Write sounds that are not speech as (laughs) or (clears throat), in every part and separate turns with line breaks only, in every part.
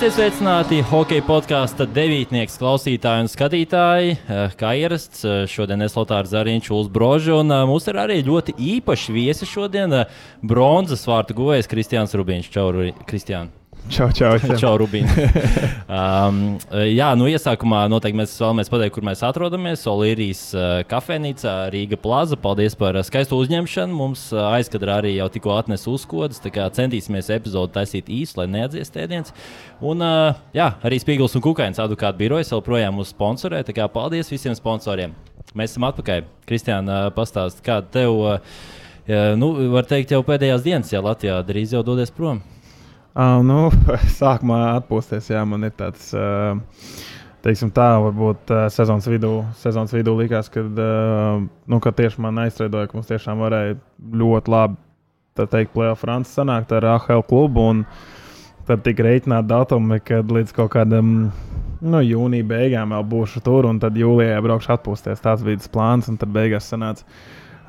Esiet sveicināti hokeja podkāstu devītnieks, klausītāji un skatītāji. Eh, kā ierasts, eh, šodien es Lotārs Zariņš, Ulas Brožs, un eh, mums ir arī ļoti īpaši viesi šodien - bronzas vārtu gojas Kristiāns Rubīns. Čau, Kristiāns!
Čau, čau,
čau Rubīna. (laughs) um, jā, nu iesākumā noteikti mēs vēlamies pateikt, kur mēs atrodamies. Olīrijas uh, kafejnīcā Rīga Plaza. Paldies par skaistu uzņemšanu. Mums uh, aizkadrā arī jau tikko atnesa uzkodas. Centīsimies epizodi taisīt īsi, lai neatdzies tēdiens. Un uh, jā, arī Spīgls un Kukainas advokāta birojas joprojām mūs sponsorē. Tā kā paldies visiem sponsoriem. Mēs esam atpakaļ. Kristiāna, uh, pastāst, kāda tev, uh, nu, var teikt, jau pēdējās dienas, ja Latvijā drīz jau dodies prom.
Uh, nu, (laughs) sākumā atpūsties, jā, man ir tāds. Uh, Teiksim tā, varbūt uh, sezonas vidū, sezonas vidū likās, ka, uh, nu, ka tieši man aizstrādāja, ka mums tiešām varēja ļoti labi, tā teikt, playoff Frančijas sanākt ar AHL klubu. Tad tika rēķināti datumi, kad līdz kaut kādam nu, jūnija beigām vēl būšu tur, un tad jūlijā braukšu atpūsties. Tas bija tas plāns, un tad beigās sanāca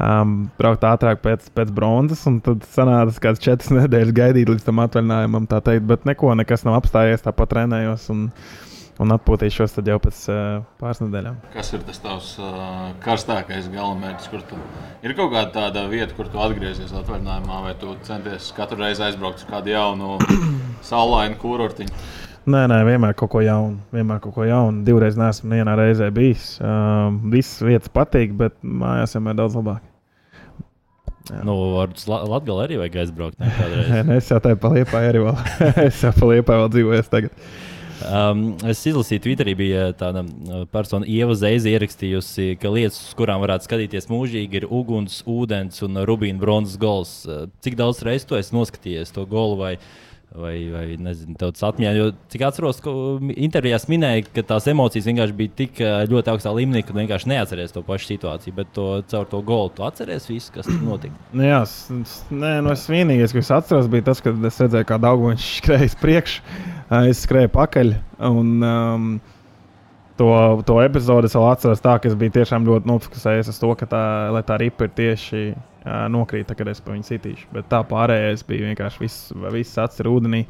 um, braukt ātrāk pēc, pēc bronzas, un tad sanāca kāds četras (laughs) nedēļas gaidīt līdz tam atvaļinājumam, tā teikt, bet neko, nekas nav apstājies, tāpat trenējos. Un, un atpūtīšos jau pēc uh, pāris nedēļām.
Kas ir tas tavs uh, karstākais galamērķis? Kur tu ir kaut kāda tāda vieta, kur tu atgriezies atvaļinājumā, vai tu centies katru reizi aizbraukt uz kādu jaunu (coughs) saulainu kurortiņu?
Nē, nē, vienmēr kaut ko jaunu. Vienmēr kaut ko jaunu. Divreiz neesmu vienā reizē bijis. Uh, visas vietas patīk, bet mājās vienmēr daudz labāk.
Jā. Nu, uz Latviju arī vajag aizbraukt.
Nē, (laughs) es jau tādu paliepāju arī vēl. (laughs) es jau paliepāju vēl dzīvoju tagad.
Um, es izlasīju, Twitterī bija tāda uh, persona, Ieva Zeize, ierakstījusi, ka lietas, uz kurām varētu skatīties mūžīgi, ir uguns, ūdens un rubīna bronzas gols. Uh, cik daudz reizes tu esi noskatījies to golu? Vai, uh, vai, vai nezinu, tāds atmiņā. Jo, cik atceros, ka intervijās minēja, ka tās emocijas vienkārši bija tik ļoti augstā līmenī, ka vienkārši neatceries to pašu situāciju. Bet to, caur to golu tu atceries visu, kas notika. (clears throat)
Nu jā, nē, nu es vienīgais, ko es atceros, bija tas, kad es redzēju, kā viņš skrēja priekšā, es skrēju pakaļ. Un, um, To, to epizodi es vēl atceros tā, ka es biju tiešām ļoti nofokusējies uz to, ka tā, tā ripa ir tieši nokrīt, kad es pa viņu sitīšu. Bet tā pārējais bija vienkārši viss, viss acis ir ūdenī.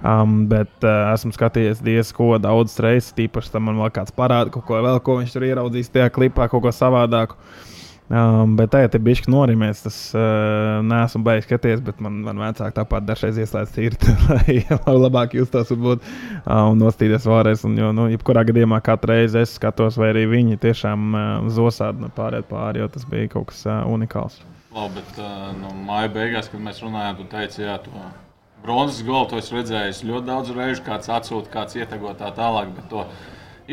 Um, bet uh, esmu skatījies diezko daudz reizes. Tīpaši tam man vēl kāds parāda, kaut ko vēl, ko viņš tur ieraudzīs tajā klipā, kaut ko savādāku. Um, bet tagad ir bijis norimēs. Tas uh, nesmu beigas skatīties, bet man, man vecāki tāpat dažreiz ieslēdz tīri, (laughs) lai labāk justos varbūt uh, un nostīties vēlreiz. Un, jo, nu, jebkurā gadījumā katru reizi es skatos, vai arī viņi tiešām uh, zosādi pāriet pāri, jo tas bija kaut kas uh, unikāls.
Labi, bet uh, no māja beigās, kad mēs runājām, tu teici, jā, to bronzas golu to esmu redzējis ļoti daudz reižu, kāds atsūta, kāds ietego tā tālāk. To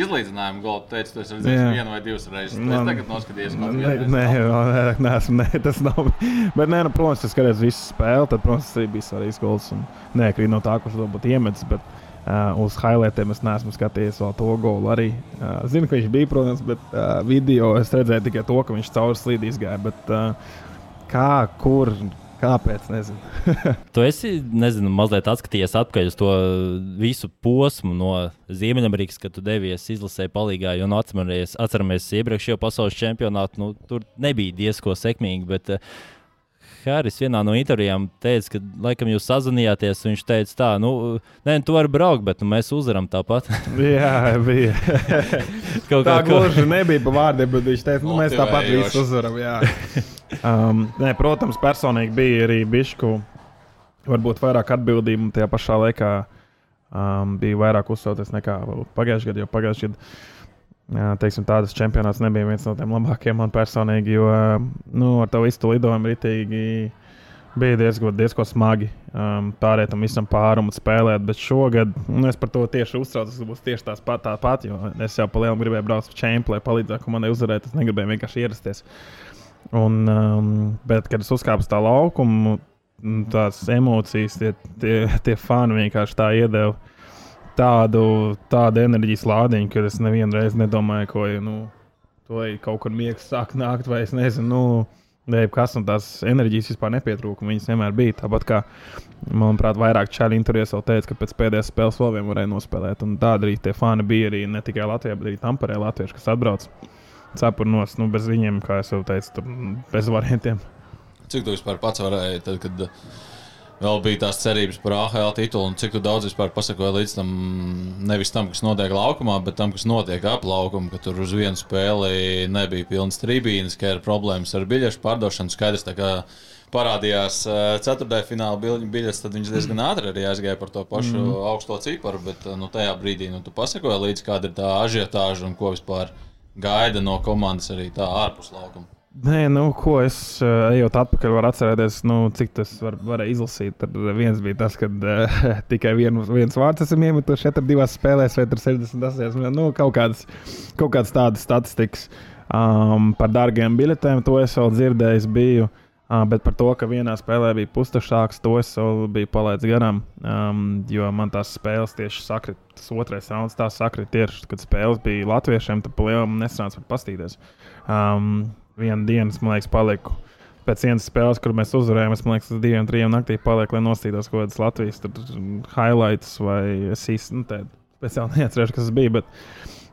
izlīdzinājumu tu esi redzējis jā. vienu vai divas reizes. Man, es tagad noskaties, kāda
ir. Nē, nē, neesmu, nē, tas nav. Bet, nē, nu, protams, tas skaties visu spēli, tad, protams, tas arī bija svarīgs gols. Neatkarīgi no tā, kurš to būtu iemetis. Bet, Uh, uz highlightiem es neesmu skatījies vēl to golu. Arī uh, zinu, ka viņš bija, protams, bet uh, video es redzēju tikai to, ka viņš cauri slīdī izgāja. Bet, uh, Kā, kur, kāpēc? Nezinu. (laughs)
tu esi, nezinu, mazliet atskatījies atpakaļ uz to visu posmu no Ziemeļamerikas, kad tu devies izlasē palīgā, jo nu, atceramies, atceramies iepriekšējo pasaules čempionātu, nu, tur nebija diezko sekmīgi. Bet, uh, Haris vienā no intervijām teica, ka, laikam, jūs sazvanījāties. Viņš teica, tā, nu, nē, tu vari braukt, bet nu, mēs uzvaram tāpat. (laughs)
jā, bija. Kaut tā gluži nebija pa vārdiem, bet viņš teica, nu, mēs tāpat visu uzvaram. (laughs) um, nē, protams, personīgi bija arī bišku, varbūt vairāk atbildību, un tajā pašā laikā um, bija vairāk uzsaucies nekā pagājušajā gadā, jo pagājušajā gadā Jā, teiksim, tādas čempionāts nebija viens no tiem labākajiem man personīgi, jo nu, ar to visu lidojumu ritīgi bija diezgan, diezgan smagi um, pārēt tam visam pāri un spēlēt. Bet šogad nu, es par to tieši uztraucos, ka būs tieši tās pat, tā pat, jo es jau pa lielam gribēju braukt uz čempionu, lai palīdzētu komandai uzvarēt. Es negribēju vienkārši ierasties. Un, um, bet, kad es uzkāpu uz tā laukumu, tās emocijas, tie, tie, tie fani vienkārši tā iedeva tādu, tādu enerģijas lādiņu, ka es nevienu reizi nedomāju, ko nu, kaut kur miegs sāk nākt, vai es nezinu. Nu, kas no tās enerģijas vispār nepietrūka. Viņas vienmēr bija. Tāpat kā, manuprāt, vairāk čēliņu tur jau teica, ka pēc pēdējās spēles vēl vienu varēja nospēlēt. Un tādi arī tie fani bija arī ne tikai Latvijā, bet arī Tamperē Latvieši, kas atbrauc cepurnos. Nu, bez viņiem, kā jau teicu, tur bez variantiem.
Cik tu vispār pats varēji, tad, kad vēl bija tās cerības par AHL titulu, un cik daudz vispār pasakoja līdz tam, nevis tam, kas notiek laukumā, bet tam, kas notiek ap laukumu, ka tur uz vienu spēli nebija pilnas tribīnes, ka ir problēmas ar biļešu pārdošanu. Skaidrs, kā parādījās uh, ceturtajā fināla biļets, tad viņš diezgan ātri arī aizgāja par to pašu mm. augsto ciparu, bet uh, nu, tajā brīdī nu, tu pasakoji līdzi, kāda ir tā ažiotāža un ko vispār gaida no komandas arī tā ārpus laukuma.
Nē, nu, ko es uh, ejot atpakaļ, varu atcerēties, nu, cik tas var, varēja izlasīt. Tad viens bija tas, ka uh, (laughs) tikai vien, viens vārds esam iemetuši 4-2 spēlēs, vai 68. Nu, kaut, kādas, kaut kādas tādas statistikas um, par dārgiem biļetēm, to es vēl dzirdējis. Biju, uh, bet par to, ka vienā spēlē bija pustušāks, to es biju palaidis garām. Um, jo man tās spēles tieši sakrit, tas otrais rauns, tās sakrit tieši, kad spēles bija latviešiem, tad pa lielam nesanāca pat pastīties. Um, vienu dienu, man liekas, paliku. Pēc vienas spēles, kur mēs uzvarējām, es domāju, ka diviem, trim naktī palieku, lai nostītos kaut kādas Latvijas highlights vai es īsti nu, speciāli neatceros, kas tas bija. Bet,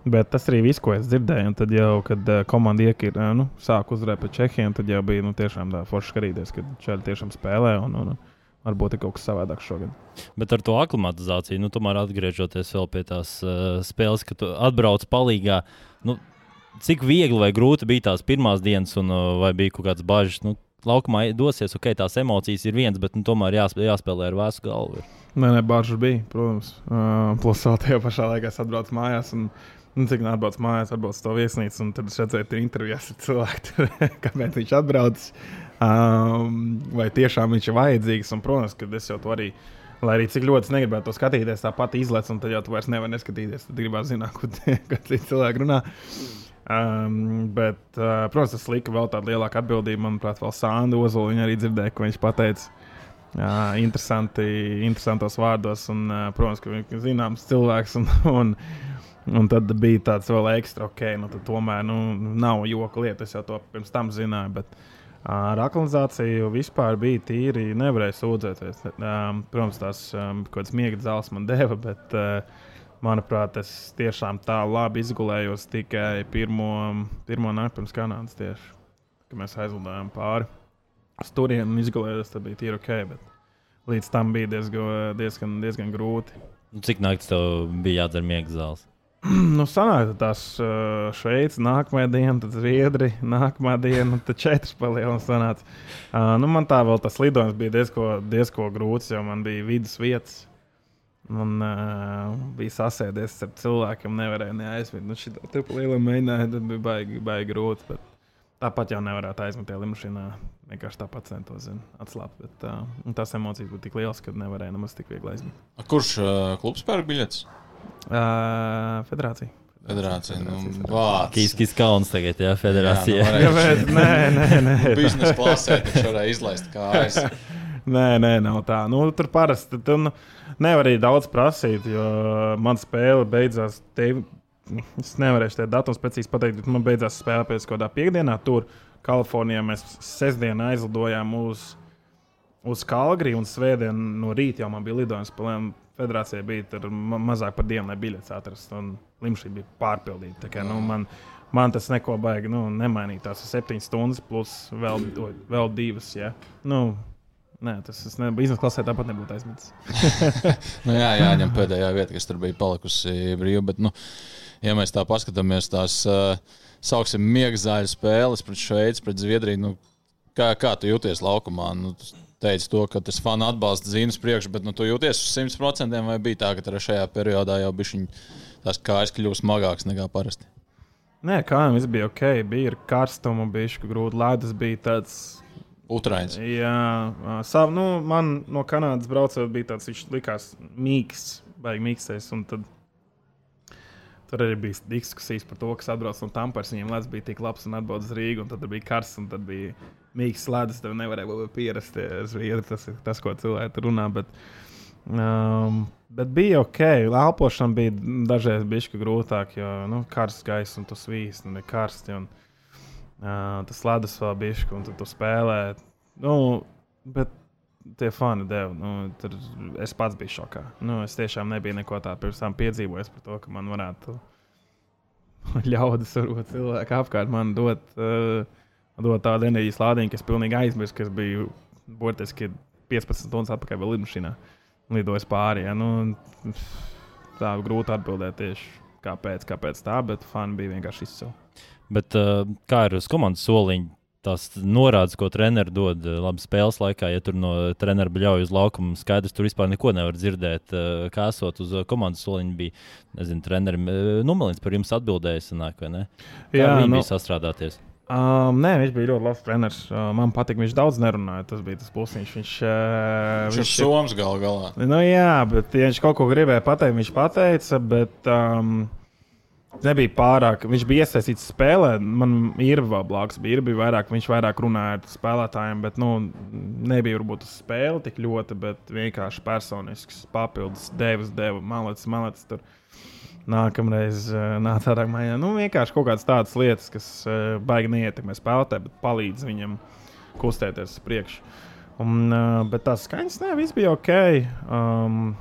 bet tas arī viss, ko es dzirdēju. Un tad jau, kad uh, komanda iekir, uh, nu, sāk uzvarēt pret Čehiem, tad jau bija nu, tiešām tā forši skatīties, kad Čehija tiešām spēlē. Un, un, Varbūt ir kaut kas savādāks šogad.
Bet ar to aklimatizāciju, nu, tomēr atgriežoties pie tās uh, spēles, kad atbrauc palīgā, nu, cik viegli vai grūti bija tās pirmās dienas, un uh, vai bija kaut kādas bažas? Nu, laukumā dosies, ok, tās emocijas ir viens, bet nu, tomēr jāspēlē, jāspēlē ar vēsu galvu.
Nē, nē, bažas bija, protams. Uh, plus vēl tajā pašā laikā es atbraucu mājās. Un... Nu, cik nāc atbrauc mājās, atbrauc to viesnīcu, un tad es redzēju, ka intervijās ar cilvēku, (laughs) kāpēc viņš atbrauc. Um, vai tiešām viņš ir vajadzīgs? Un, protams, ka es jau to arī, lai arī cik ļoti negribētu to skatīties, tāpat izlaiž, un tad jau tu vairs nevari neskatīties. Tad gribētu zināt, (laughs) ko citi cilvēki runā. Um, bet, uh, protams, tas lika vēl tādu lielāku atbildību. Manuprāt, vēl Sāndu Ozolu viņa arī dzirdēja, ko viņš pateica. Uh, interesanti, interesantos vārdos, un, uh, protams, ka viņš ir zināms cilvēks. Un, (laughs) un, un tad bija tāds vēl ekstra, ok, nu, tomēr nu, nav joka lieta. Es jau to pirms tam zināju. Bet, ar aktualizāciju vispār bija tīri, nevarēja sūdzēties. Um, protams, tās um, kaut kādas miega zāles man deva, bet uh, manuprāt, es tiešām tā labi izgulējos tikai pirmo, pirmo nakti pirms Kanādas. Tieši, kad mēs aizlidojām pāri uz turieni un izgulējos, tad bija tīri ok. Bet līdz tam bija diezgan, diezgan, diezgan grūti.
Cik naktis tev bija jādzer miega zāles? (clears throat)
nu, sanāca tās uh, Šveices, nākamā diena, tad Zviedri, nākamā diena, tad četras palielinājums sanāca. Uh, nu, man tā vēl tas lidojums bija diezgan diezko grūts, jo man bija vidus vietas. Un uh, bija sasēdies ar cilvēkiem, nevarēja neaizmigt. Nu, šī tā liela mēģināja, tad bija baigi, baigi grūti. Bet tāpat jau nevarētu aizmigt tajā lidmašīnā. Vienkārši tāpat centos atslābt. Bet uh, tās emocijas bija tik lielas, ka nevarēja nemaz tik viegli aizmigt.
Kurš uh, klubs pērk biļetes?
Uh, federācija.
Federācija. Nu,
Kīskis Kalns tagad, jā, federācija.
Jā, nu, varēja, nē, nē, nē. (laughs)
Biznesa klasē taču varēja izlaist kājas. (laughs)
nē, nē, nav tā. Nu, tur parasti. Tu, nu, nevar arī daudz prasīt, jo man spēle beidzās. Te, es nevarēšu tādu datumu precīzi pateikt, bet man beidzās spēle pēc kādā piekdienā. Tur Kalifornijā mēs sestdien aizlidojām uz, uz Kalgriju un svētdien no rīta jau man bija lidojums. Federācijai bija ma mazāk par dienu, lai biļetes atrastu, un limšana bija pārpildīta. Kā, nu, man, man tas neko baigi nu, nemainīja. Tās ir septiņas stundas, plus vēl, vēl divas. Ja? Nu, Nē, tas ne, biznesa klasē tāpat nebūtu aizmetis. (laughs)
nu, jā, jāņem pēdējā vieta, kas tur bija palikusi brīva. Bet, nu, ja mēs tā paskatāmies, tās uh, sauksim miega zāļu spēles pret Šveici, pret Zviedriju, nu, kā, kā tu jūties laukumā? Nu, teici to, ka tas fanu atbalsta zīmes priekš, bet nu, tu jūties uz 100% vai bija tā, ka šajā periodā jau bija tās kājas kļūst smagākas nekā parasti?
Nē, kā jau viss bija ok, bija karstuma, bija grūti, ledus bija tāds
Utrains.
Jā, savu, nu, man no Kanādas braucot, bija tāds, viņš likās mīksts, baigi mīkstais. Tad, tur arī bija diskusijas par to, kas atbrauc no Tampers. Viņiem ledus bija tik labs un atbrauc uz Rīgu, un tad bija karsts, un tad bija mīksts ledus. Tev nevarēja pierast zviedri, tas ir tas, ko cilvēki runā. Bet, um, bet bija ok, elpošana bija dažreiz bišķi grūtāk, jo nu, karsts gaiss un tas vīs, un ir karsts. Un, Uh, tas ledus vēl bija, un tu spēlē. Nu, bet tie fani deva. Nu, tur es pats biju šokā. Nu, es tiešām nebiju neko tādu pirms tam piedzīvojis par to, ka man varētu (laughs) ļaudis, varbūt cilvēki apkārt man dot, uh, dot tādu enerģijas lādiņu, kas pilnīgi aizmirst, kas bija burtiski 15 stundas atpakaļ vēl lidmašīnā. Lidojis pāri. Ja? Nu, tā grūti atbildēt tieši kāpēc, kāpēc tā, bet fani bija vienkārši izcili.
Bet uh, kā ir uz komandas soliņa? Tās norādes, ko treneris dod eh, labi spēles laikā, ja tur no treneru bļauj uz laukuma, skaidrs, tur vispār neko nevar dzirdēt. Eh, kā esot uz eh, komandas soliņa, bija, nezinu, trenerim Numelins par jums atbildējis, sanāk, vai ne? Kā Jā, viņi nu, bija sastrādāties.
Um, nē, viņš bija ļoti labs treneris. Uh, man patīk, viņš daudz nerunāja. Tas bija tas plusiņš. Viņš,
uh, viņš ir Soms gal galā.
Nu, jā, bet ja viņš kaut ko gribēja pateikt, viņš pateica. Bet, um, nebija pārāk. Viņš bija iesaistīts spēlē. Man ir blakus, bija, bija vairāk, viņš vairāk runāja ar spēlētājiem, bet nu, nebija varbūt uz spēli tik ļoti, bet vienkārši personisks papildus devas, deva malets, malets. Tur. Nākamreiz uh, nāca tādā maiņā. Nu, vienkārši kaut kādas tādas lietas, kas uh, baigi neietekmē spēlētāju, bet palīdz viņam kustēties uz priekšu. Un, uh, bet tās skaņas, nē, viss bija ok. Um,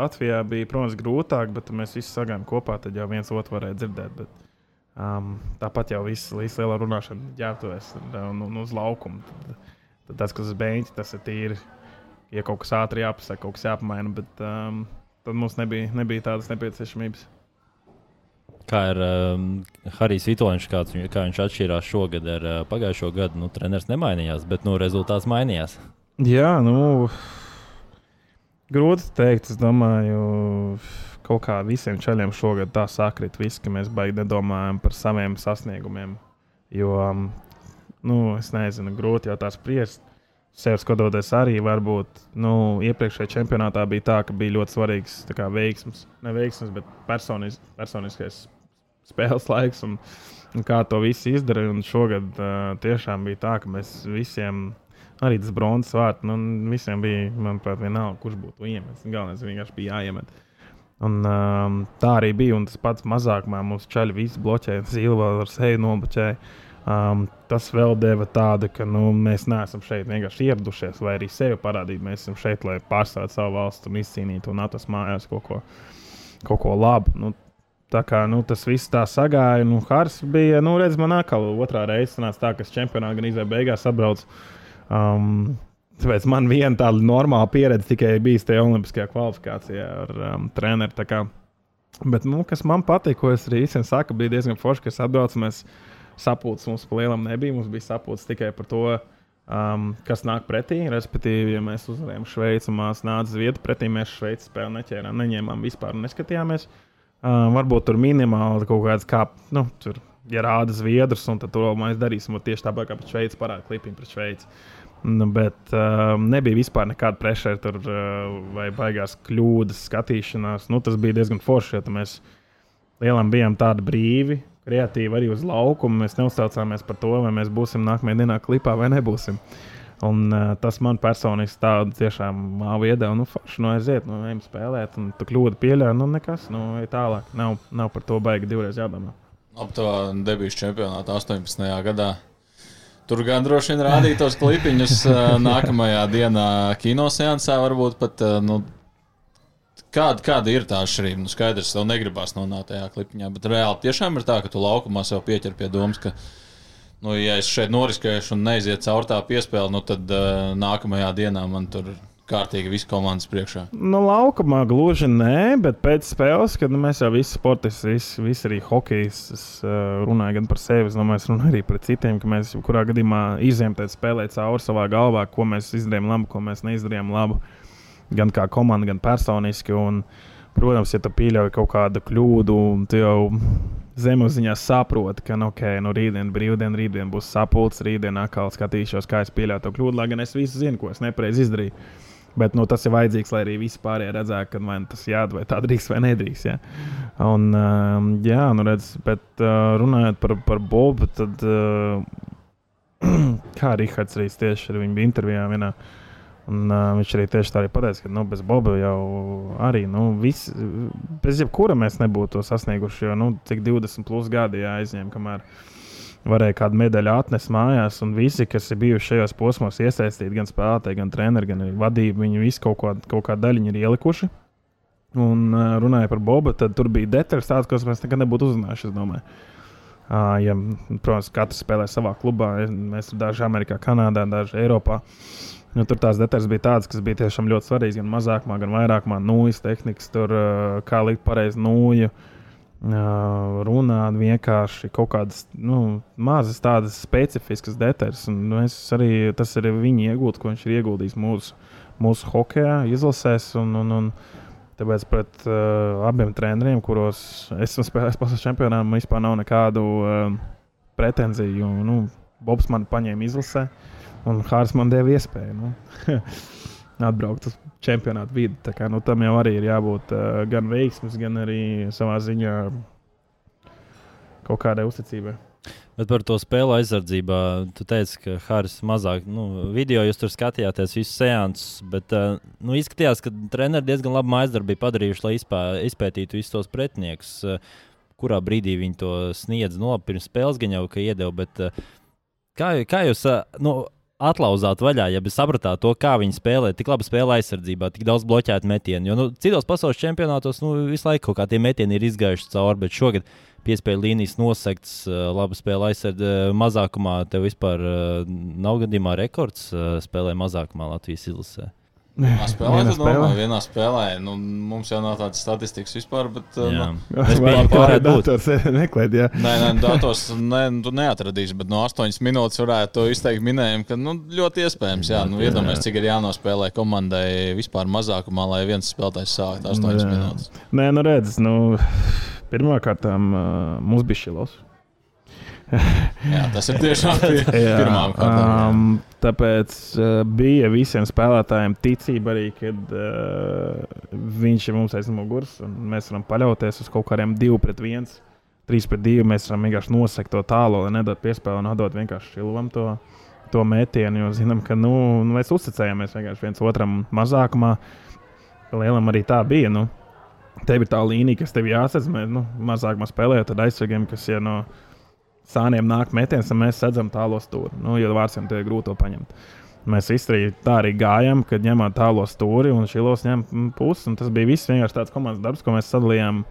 Latvijā bija, protams, grūtāk, bet mēs visi sagājām kopā, tad jau viens otru varēja dzirdēt. Bet, um, tāpat jau viss līdz lielā runāšana ģērbtuvēs un, un, un uz laukumu. Tad, tad tas, kas uz beigta, tas ir tīri. Ja kaut kas ātri jāpasaka, kaut kas jāpamaina, bet um, tad mums nebija, nebija tādas nepieciešamības.
Kā ir um, Harijs Vitoņš, kāds, kā viņš atšķīrās šogad ar uh, pagājušo gadu? Nu, treneris nemainījās, bet nu, rezultāts mainījās.
Jā, nu, Grūti pateikt, es domāju, kaut kā visiem ceļiem šogad tā sakrit, viss, ka mēs baigi nedomājam par saviem sasniegumiem. Jo, um, nu, es nezinu, grūti jau tā spriest. Sev skatoties arī, varbūt nu, iepriekšējā čempionātā bija tā, ka bija ļoti svarīgs kā, veiksms, ne veiksms, bet personis, personiskais spēles laiks un, un kā to visu izdarīja. Šogad uh, tiešām bija tā, ka mēs visiem arī tas bronzas vārds. Nu, visiem bija, manuprāt, vienalga, kurš būtu iemetis. Galvenais vienkārši bija jāiemet. Un, um, tā arī bija. Un tas pats mazākumā mums čaļi visi bloķēja, Zilva ar seju nobloķēja. Um, tas vēl deva tādu, ka nu, mēs neesam šeit vienkārši ieradušies, vai arī sevi parādīt. Mēs esam šeit, lai pārstāvētu savu valstu un izcīnītu un atrast mājās kaut ko, kaut ko labu. Nu, Tā kā nu, tas viss tā sagāja, nu, Hārs bija, nu, redz, man atkal otrā reize sanāca tā, ka čempionāta gan izvēlējās beigās sabrauc uh, Um, tāpēc man viena tāda normāla pieredze tikai bijis tajā olimpiskajā kvalifikācijā ar um, treneru. Bet, nu, kas man patīk, ko es arī īstenībā saku, bija diezgan forši, ka atbraucam. Mēs sapulces mums pa lielam nebija. Mums bija sapulces tikai par to, um, kas nāk pretī. Respektīvi, ja mēs uzvarējām Šveici un māsas nāca Zviedrija pretī, mēs Šveici spēli neķērām, neņēmām vispār neskatījāmies. Um, varbūt tur minimāli kaut kāds kā, nu, tur, ja rāda Zviedrus, un tad to mēs darīsim tieši tāpat kā pret Šveici, parāda klipiņu pret Šveici. Nu, bet uh, nebija vispār nekāda pressure tur, uh, vai baigās kļūdas, skatīšanās. Nu, tas bija diezgan forši, jo mēs lielam bijām tādi brīvi, kreatīvi arī uz laukuma. Mēs neuztraucāmies par to, vai mēs būsim nākamajā dienā klipā vai nebūsim. Un, uh, tas man personiski tādu tiešām māvu iedeva. Nu, forši, nu, aiziet, nu, ejam spēlēt, un tu kļūdi pieļauj, nu, nekas, nu, tālāk. Nav, nav par to baigi divreiz jādomā.
Aptuveni debijas čempionātā 18. gadā Tur gan droši vien rādītos klipiņus (laughs) nākamajā dienā, kinoseansā varbūt pat. Nu, Kāda, kāda ir tā atšķirība? Nu, skaidrs, tev negribās nonākt tajā klipiņā, bet reāli tiešām ir tā, ka tu laukumā sev pieķer pie domas, ka, nu, ja es šeit noriskēšu un neiziet caur tā piespēli, nu, tad uh, nākamajā dienā man tur kārtīgi visu komandas priekšā?
Nu, laukumā gluži nē, bet pēc spēles, kad nu, mēs jau visi sportisti, visi, visi arī hokejs, uh, runāju gan par sevi, es domāju, es runāju arī par citiem, ka mēs kurā gadījumā izējām tādā spēlē cauri savā galvā, ko mēs izdarījām labu, ko mēs neizdarījām labu. Gan kā komanda, gan personiski. Un, protams, ja tu pieļauj kaut kādu kļūdu, tad jau zemapziņā saproti, ka nu, okay, nu, rītdien, brīvdien, rītdien būs sapulcs, rītdien atkal skatīšos, kā es pieļauju to kļūdu, lai gan es visu zinu, ko es nepareizi izdarīju. Bet nu, tas ir vajadzīgs, lai arī visi pārējie redzētu, ka man tas jādara, vai tā drīkst vai nedrīkst. Ja? Un, uh, jā, nu redz, bet uh, runājot par, par Bobu, tad uh, (clears throat) kā Rihards arī tieši ar viņu bija intervijā vienā. Un, uh, viņš arī tieši tā arī pateica, ka nu, bez Boba jau arī nu, vis, bez jebkura mēs nebūtu sasnieguši. Jo nu, cik 20 plus gadi jāizņem, kamēr uh, varēja kādu medaļu atnest mājās. Un visi, kas ir bijuši šajos posmos iesaistīti, gan spēlētāji, gan treneri, gan arī vadība, viņi visi kaut, ko, kaut kādu daļiņu ir ielikuši. Un uh, runāja par Bobu, tad tur bija detaļas tādas, kuras mēs nekad nebūtu uzzinājuši. Uh, ja, protams, katrs spēlē savā klubā. Mēs tur daži Amerikā, Kanādā, daži Eiropā. Nu, tur tās detaļas bija tādas, kas bija tiešām ļoti svarīgas. Gan mazākā, gan vairākā nūjas tehnikas, tur kā likt pareizi nūju, runāt vienkārši kaut kādas nu, mazas tādas specifiskas detaļas. Arī, tas ir viņa iegūts, ko viņš ir ieguldījis mūsu, mūsu hokeja izlasēs. Un, un, un, Tāpēc pret uh, abiem treneriem, kuros esmu spēlējis pasaules čempionātā, man vispār nav nekādu uh, pretenziju. Nu, Bobs man paņēma izlasē. Un Hārs man deva iespēju nu, (laughs) atbraukt uz čempionātu vidi. Kā, nu, tam jau arī ir jābūt uh, gan veiksmēs, gan arī savā ziņā kaut kādai uzticībai.
Bet par to spēlu aizsardzībā, tu teici, ka Hāris mazāk, nu, video jūs tur skatījāties visus seansus, bet uh, nu, izskatījās, ka treneri diezgan labu maizdarbību padarījuši, lai izpē, izpētītu visus tos pretiniekus. Uh, kurā brīdī viņi to sniedz, nu, labi, pirms spēles gan jau ka iedeva, bet uh, kā, kā jūs, nu, atlauzāt vaļā, ja sapratāt to, kā viņi spēlē, tik labi spēlē aizsardzībā, tik daudz bloķētu metienu. Jo nu, citos pasaules čempionātos nu, visu laiku kaut kā tie metieni ir izgājuši cauri, bet šogad piespēja līnijas nosegts, labi spēlē aizsardzībā, mazākumā. Tev vispār nav gadījumā rekords spēlē mazākumā Latvijas izlasē.
Vienā spēlē, vienā spēlē. Domā, vienā spēlē. Nu, mums jau nav tādas statistikas vispār. Bet,
jā. nu, es domāju, ka
meklēt. Jā.
Nē, nē, datos ne, tu neatradīsi, bet no 8 minūtes varētu to izteikt minējumu, ka nu, ļoti iespējams. Jā, nu, iedomājieties, cik ir jānospēlē komandai vispār mazākumā, lai viens spēlētājs sāktu 8 jā. minūtes.
Nē, nu redz, nu, pirmkārt, mums bija šilos. (laughs)
jā, tas ir tiešām (laughs) pirmām kārtām. Um,
tāpēc uh, bija visiem spēlētājiem ticība arī, kad uh, viņš ir mums aiz muguras un mēs varam paļauties uz kaut kādiem divu pret viens. 3 pret 2 mēs varam vienkārši nosegt to tālu, lai nedod piespēli un atdot vienkārši šilvam to, to metienu. Jo zinām, ka nu, nu, mēs uzticējāmies viens otram mazākumā. Lielam arī tā bija. Nu, tev ir tā līnija, kas tev jāsaka, nu, mazākumā spēlējot, tad aizsargiem, kas ir no. Nu, sāniem nāk metiens, un mēs redzam tālo stūri. Nu, jo vārdsiem tie ir grūti to paņemt. Mēs izstrādājām, tā arī gājām, kad ņemām tālo stūri un šilos ņem pusi. Tas bija viss vienkārši tāds komandas darbs, ko mēs sadalījām.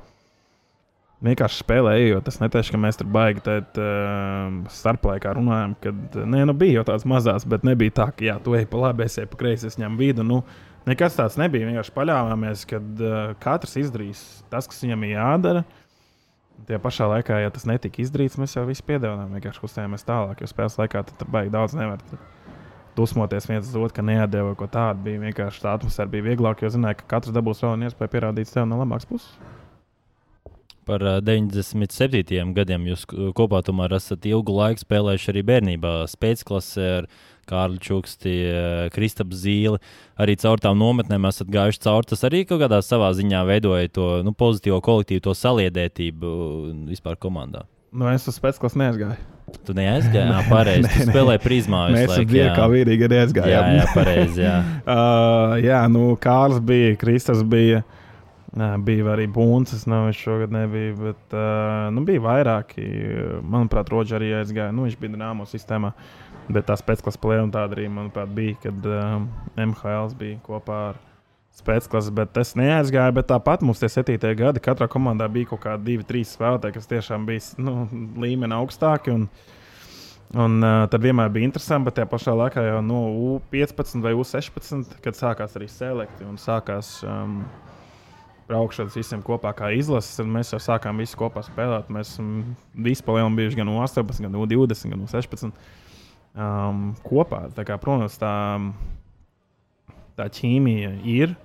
Vienkārši spēlējot, tas netieši, ka mēs tur baigi tēt, uh, starplaikā runājām, kad nē, nu, bija jau tāds mazās, bet nebija tā, ka jā, tu ej pa labi, es eju pa kreisi, es ņemu vidu. Nu, nekas tāds nebija. Vienkārši paļāvāmies, ka uh, katrs izdarīs tas, kas viņam ir jādara. Uh, Tajā pašā laikā, ja tas netika izdarīts, mēs jau visi piedāvājām, vienkārši kustējāmies tālāk. Jo spēles laikā tur baigi daudz nevar dusmoties viens uz otru, ka neatdeva ko tādu. Bija vienkārši tā atmosfēra, bija vieglāk, jo zināja, ka katrs dabūs vēl vienu iespēju pierādīt sev no labākas puses.
Par 97. gadiem jūs kopā tomēr esat ilgu laiku spēlējuši arī bērnībā, spēcklasē ar Kārļa Čuksti, eh, Kristaps Zīle. Arī caur tām nometnēm esat gājuši cauri. Tas arī kaut kādā savā ziņā veidoja to nu, pozitīvo kolektīvu, to saliedētību vispār komandā.
Nu, es uz spēcklases neaizgāju.
Tu neaizgāji? Jā, pareizi. Tu (laughs) spēlēji prizmā.
Mēs tam bija kā vīrīgi arī aizgājām.
Jā, jā, pareizi. Jā. (laughs)
uh, jā, nu, Kārls bija, Kristas bija. Nē, bija arī Buncis, nav viņš šogad nebija, bet uh, nu, bija vairāki. Manuprāt, Rodžers arī aizgāja. Nu, viņš bija Dāmo sistēmā. Uh, Bet tās pēcklases plēna tāda arī, manuprāt, bija, kad um, MHL bija kopā ar spēcklases, bet es neaizgāju. Bet tāpat mums tie septītie gadi, katrā komandā bija kaut kādi divi, trīs spēlētāji, kas tiešām bija nu, līmeni augstāki. Un, un uh, tad vienmēr bija interesanti, bet tajā pašā laikā jau no U15 vai U16, kad sākās arī selekti un sākās. Um, braukšanas visiem kopā kā izlases, tad mēs jau sākām visi kopā spēlēt. Mēs esam visi palielinājumi bijuši gan no 18, gan no 20, gan no 16 um, kopā. Tā kā, protams, tā, tā ķīmija ir.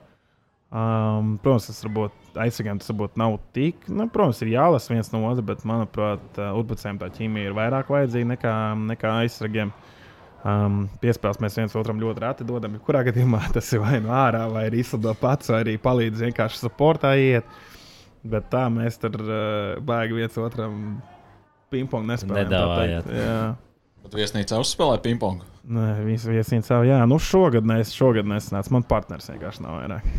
Um, protams, tas varbūt aizsargiem tas varbūt nav tik. Nu, protams, ir jālasa viens no otra, bet, manuprāt, uh, uzbrucējiem tā ķīmija ir vairāk vajadzīga nekā, nekā aizsargiem. Um, Piespēles mēs viens otram ļoti reti dodam. Kurā gadījumā (laughs) tas ir vai nu ārā, vai arī izsludot pats, vai arī palīdz vienkārši supportā iet. Bet tā mēs tur uh, baigi viens otram pingpong nespēlējam.
Nedāvājāt.
Bet viesnīcā uzspēlēja pingpong.
Nē, viņš viesnīcā, jā, nu šogad, nes, šogad nesnāca. Man partners vienkārši nav vairāk.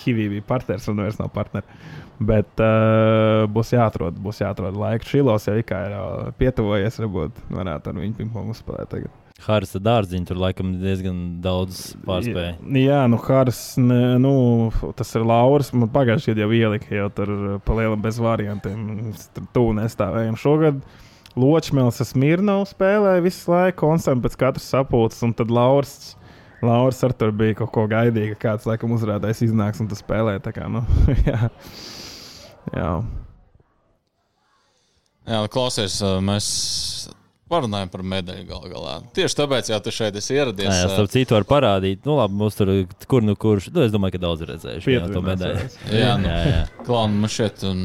Kivī bija partneris, un vairs nav partneri. Bet uh, būs jāatrod, būs jāatrod laika. Šilos jau ir uh, pietuvojies, varbūt varētu ar viņu pingpongu spēlēt tagad.
Hārsa dārziņš tur laikam diezgan daudz pārspēja.
Jā, nu, Hārs, nu, tas ir Lauris. Man pagājušajā gadā jau ielika, jau tur pa lielam bez variantiem. Tur tuvu nestāvējām šogad. Uh, Ločmēls Smirnovs spēlēja visu laiku, konstanti pēc katras sapulces, un tad Lauris Lauris ar tur bija kaut ko gaidīja, ka kāds laikam uzrādājs iznāks un tu spēlē. Tā kā, nu, (laughs) jā. jā.
Jā, nu, klausies, mēs parunājam par medaļu gal galā. Tieši tāpēc, ja tu šeit esi ieradies. Jā,
starp citu, var parādīt, nu, labi, mums tur, kur nu kurš, nu, es domāju, ka daudz redzējuši jā, to medaļu.
Jā, nu, jā, jā. Klaun, man šeit, un,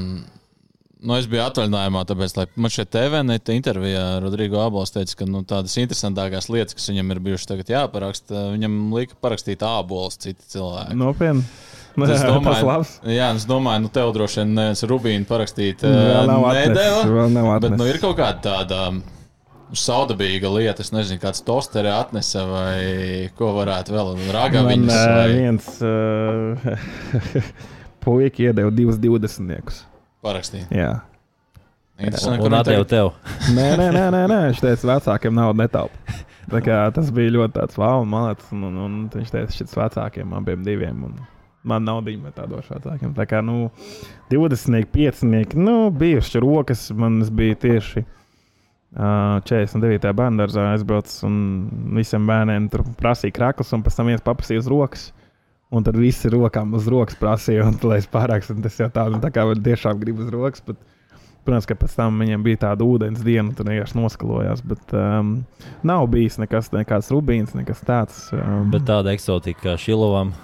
nu, es biju atvaļinājumā, tāpēc, lai man šeit TV intervijā Rodrigo Abols teica, ka, nu, tādas interesantākās lietas, kas viņam ir bijušas tagad jāparaksta, viņam lika parakstīt ābolus citi cilvēki.
Nopietni.
Es (laughs) domāju, jā, es domāju, nu, tev droši vien neviens Rubīnu parakstīt. Atnesis. Bet, nu, ir kaut kāda tāda saudabīga lieta. Es nezinu, kāds tosteri atnesa vai ko varētu vēl ragaviņas. Man, vai...
viens uh, (laughs) puika iedeva divus divdesmitniekus.
Parakstīt.
Jā.
Interesanti, un atdevu tev.
nē, nē, nē, nē, nē, viņš teica, vecākiem naudu netaupa. Tas bija ļoti tāds un, malets, un, un, un viņš teica, šis vecākiem abiem diviem. Un, man nav dīvaini tādos vecākiem. Tā kā, nu, 20, 5, nu, bijuši rokas, man bija tieši 49. bērnu dārzā aizbraucis un visiem bērniem tur prasīja krāklus, un pēc tam viens paprasīja uz rokas. Un tad visi rokām uz rokas prasīja, un tas jau tā, tā kā tiešām grib uz rokas. Bet, protams, ka pēc tam viņam bija tāda ūdens diena, tur vienkārši noskalojās. Bet um, nav bijis nekas, nekāds rubīns, nekas tāds. Um,
bet tāda eksotika kā šilovam.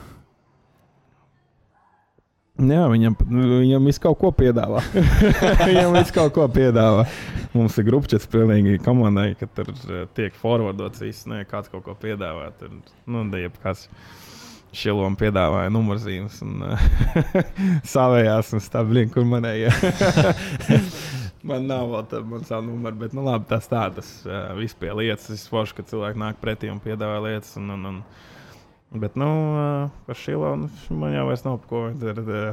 Jā, viņam, viņam viss kaut ko piedāvā. (laughs) viņam viss kaut ko piedāvā. Mums ir grupčets pilnīgi komandai, ka tur eh, tiek forwardots viss, ne kāds kaut ko piedāvā. Tur, nu, jebkas šilom piedāvāja numurzīmes un (laughs) savējās un stabiļi, kur manējie. (laughs) Man nav vēl tāda man savu numuru, bet, nu, labi, tas tā, tas uh, viss pie lietas. Es forši, ka cilvēki nāk pretī un piedāvā lietas. Un, un, un, Bet, nu, par Šilonu man jau vairs nav ko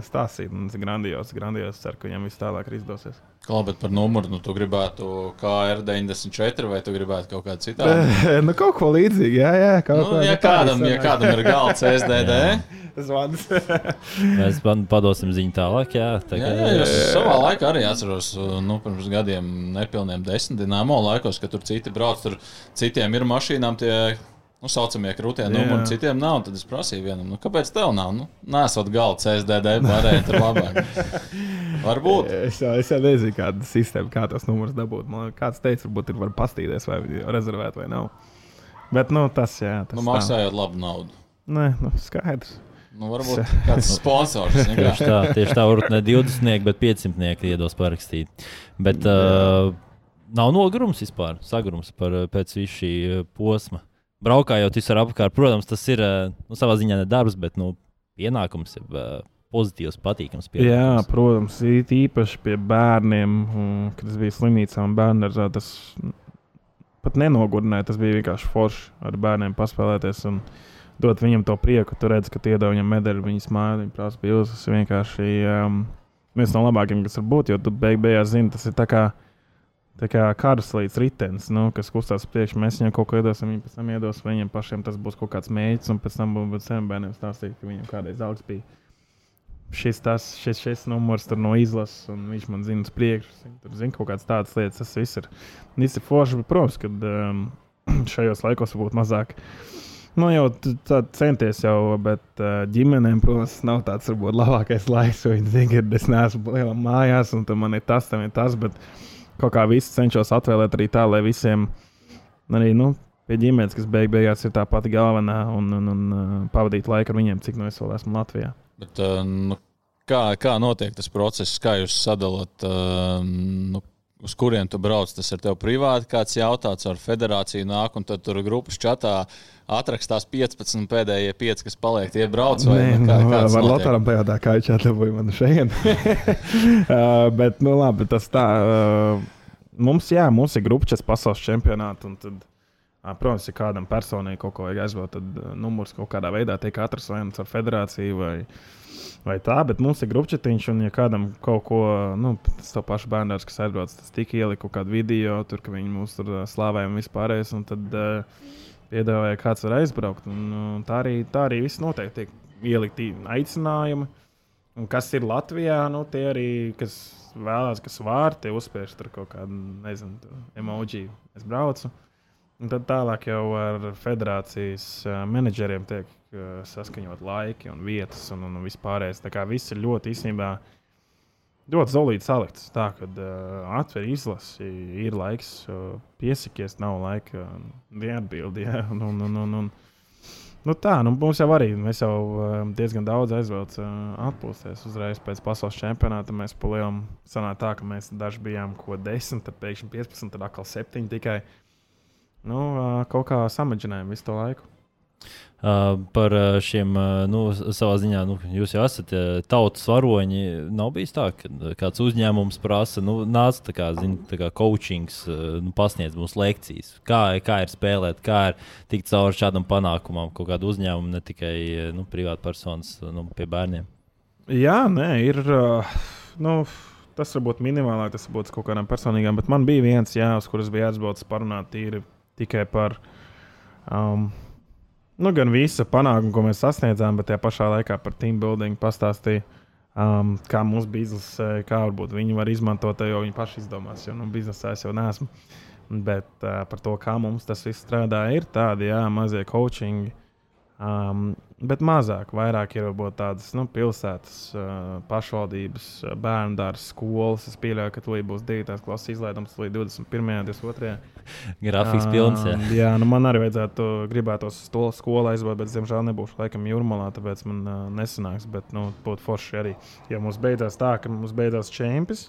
stāstīt. Tas ir grandios, grandios. Ceru, ka viņam viss tālāk izdosies.
Kā, bet par numuru, nu, tu gribētu KR94 vai tu gribētu kaut kādu citādu? (laughs)
nu, kaut ko līdzīgu, jā, jā.
Kaut nu, ja, kādam, ja kādam ir galds SDD. (laughs)
Zvans. (laughs)
Mēs padosim ziņu tālāk. Jā, tā
jā, jā, es savā laikā arī atceros, nu, pirms gadiem, nepilniem desmit dīnāmo laikos, kad tur citi brauc, tur citiem ir mašīnām tie nu, saucamie krūtie numuri, citiem nav. Tad es prasīju vienam, nu, kāpēc tev nav? Nu, Nesot galda CSDD, varēja tur labāk. (laughs) Varbūt.
Es jau, es jau nezinu, kāda sistēma, kā tas numurs dabūt. Man kāds teica, varbūt ir var pastīties, vai rezervēt vai nav. Bet, nu, tas, jā. Tas
nu, maksājot tā. labu naudu.
Nē, nu, skaidrs.
Nu, varbūt kāds sponsors. (laughs)
tieši tā, tieši tā, varbūt ne 20, bet 500 iedos parakstīt. Bet uh, nav nogurums vispār, sagrums par, pēc visu šī posma braukājot visur apkārt, protams, tas ir eh, nu, savā ziņā ne darbs, bet nu, pienākums ir uh, pozitīvs, patīkams. Pienākums.
Jā, protams, īpaši pie bērniem, kad es biju slimnīcā un bērnu dārzā. Tas pat nenogurdināja, tas bija vienkārši forši ar bērniem paspēlēties. Un, Dot viņam to prieku, tu redz, ka iedod viņam medaļu, viņa smāja, viņa prasa bildes. Tas ir vienkārši um, viens no labākajiem, kas var būt. Jo tu beig beigās zini, tas ir tā kā Tā kā karaslīds ritenis, nu, kas kustās priekšā, mēs viņam kaut ko iedosim, viņi pēc tam iedos, viņiem pašiem tas būs kaut kāds mēģinājums, un pēc tam būs saviem bērniem stāstīt, ka viņam kādreiz augs bija šis, tas, šis, šis numurs no izlases, un viņš man zina uz priekšu. Tur zina kaut kādas tādas lietas, tas viss ir. Viss ir forši, bet, protams, ka um, (clears throat) šajos laikos varbūt mazāk. Nu, jau tā centies, jau, bet uh, ģimenēm, protams, nav tāds varbūt labākais laiks, jo viņi zina, ka es neesmu lielā mājās, un man ir tas, tam ir tas. Bet, uh, kaut kā visu cenšos atvēlēt arī tā, lai visiem, arī nu, pie ģimenes, kas beig beigās ir tā pati galvenā, un, un, un uh, pavadīt laiku ar viņiem, cik no es vēl esmu Latvijā.
Bet, uh, nu, kā, kā notiek tas process, kā jūs sadalāt? Uh, nu, uz kurien tu brauc, tas ir tev privāti kāds jautājums, ar federāciju nāk, un tad tur grupas čatā atrakstās 15 pēdējie 5, kas paliek, tie brauc vai Nē,
nu, kā, nu, var Lotāram pajautāt, kā viņš atdabūja mani šeit. (laughs) (laughs) uh, bet, nu labi, tas tā. Uh, mums, jā, mums ir grupa četras pasaules čempionāti, un tad, uh, protams, ja kādam personīgi kaut ko vajag aizbraukt, tad uh, numurs kaut kādā veidā tiek atrasts vai nu ar federāciju vai vai tā, bet mums ir grupčetiņš, un, ja kādam kaut ko, nu, tas to pašu bērnu kas aizbrauc, tas tika ielikt kaut kādu video, tur, ka viņi mūs tur slāvēja un vispārējais, un tad uh, piedāvāja, kāds var aizbraukt. Un, un tā, arī, tā arī viss noteikti tiek ielikti aicinājumi. Un kas ir Latvijā, nu, tie arī, kas vēlās, kas var, tie uzspiež tur kaut kādu, nezinu, emoji. Es braucu. Un tad tālāk jau ar federācijas menedžeriem tiek saskaņot laiki un vietas un, un vispārējais. Tā kā viss ir ļoti īstenībā ļoti zolīti salikts. Tā kā uh, atver izlasi, ir laiks uh, piesakies, nav laika uh, neatbildēt. (laughs) Ja? Un, un, un, un, un, Nu tā, nu mums jau arī mēs jau diezgan daudz aizbraucām uh, atpūsties. Uzreiz pēc pasaules čempionāta mēs palielam. Sanāk tā, ka mēs daži bijām ko 10, tad pēkšņi 15, tad atkal 7 tikai. Nu, kaut kā samadžinājām visu to laiku.
Uh, par šiem, uh, nu, savā ziņā, nu, jūs jau esat uh, tautas varoņi. Nav bijis tā, ka kāds uzņēmums prasa, nu, nāc, tā kā, zin, tā kā coachings, nu, pasniedz mums lekcijas. Kā, kā ir spēlēt, kā ir tikt cauri šādam panākumam, kaut kādu uzņēmumu, ne tikai nu, privātpersonas nu, pie bērniem.
Jā, nē, ir. Nu, tas varbūt minimālāk, tas būtu kaut kādām personīgām, bet man bija viens, jā, uz kuras bija jāatbrauc parunāt tīri tikai par. Um, nu, gan visa panākuma, ko mēs sasniedzām, bet tajā pašā laikā par team building pastāstīja. Um, kā mūsu biznesa, kā varbūt viņi var izmantot, jo viņi paši izdomās. Jo nu, biznesā es jau neesmu. Bet uh, par to, kā mums tas viss strādā, ir tādi jā, mazie coachingi. Um, Bet mazāk, vairāk ir varbūt tādas nu, pilsētas, pašvaldības, bērnu dārza, skolas. Es pieļauju, ka tūlīt būs 9. klases izlaidums līdz 21. un 22.
Grafiks pilns. Jā,
jā nu man arī vajadzētu gribētos to skolu aizvākt, bet, diemžēl, nebūšu laikam jūrmalā, tāpēc man uh, nesanāks. Bet, nu, būtu forši arī. Ja mums beidzās tā, ka mums beidzās čempions,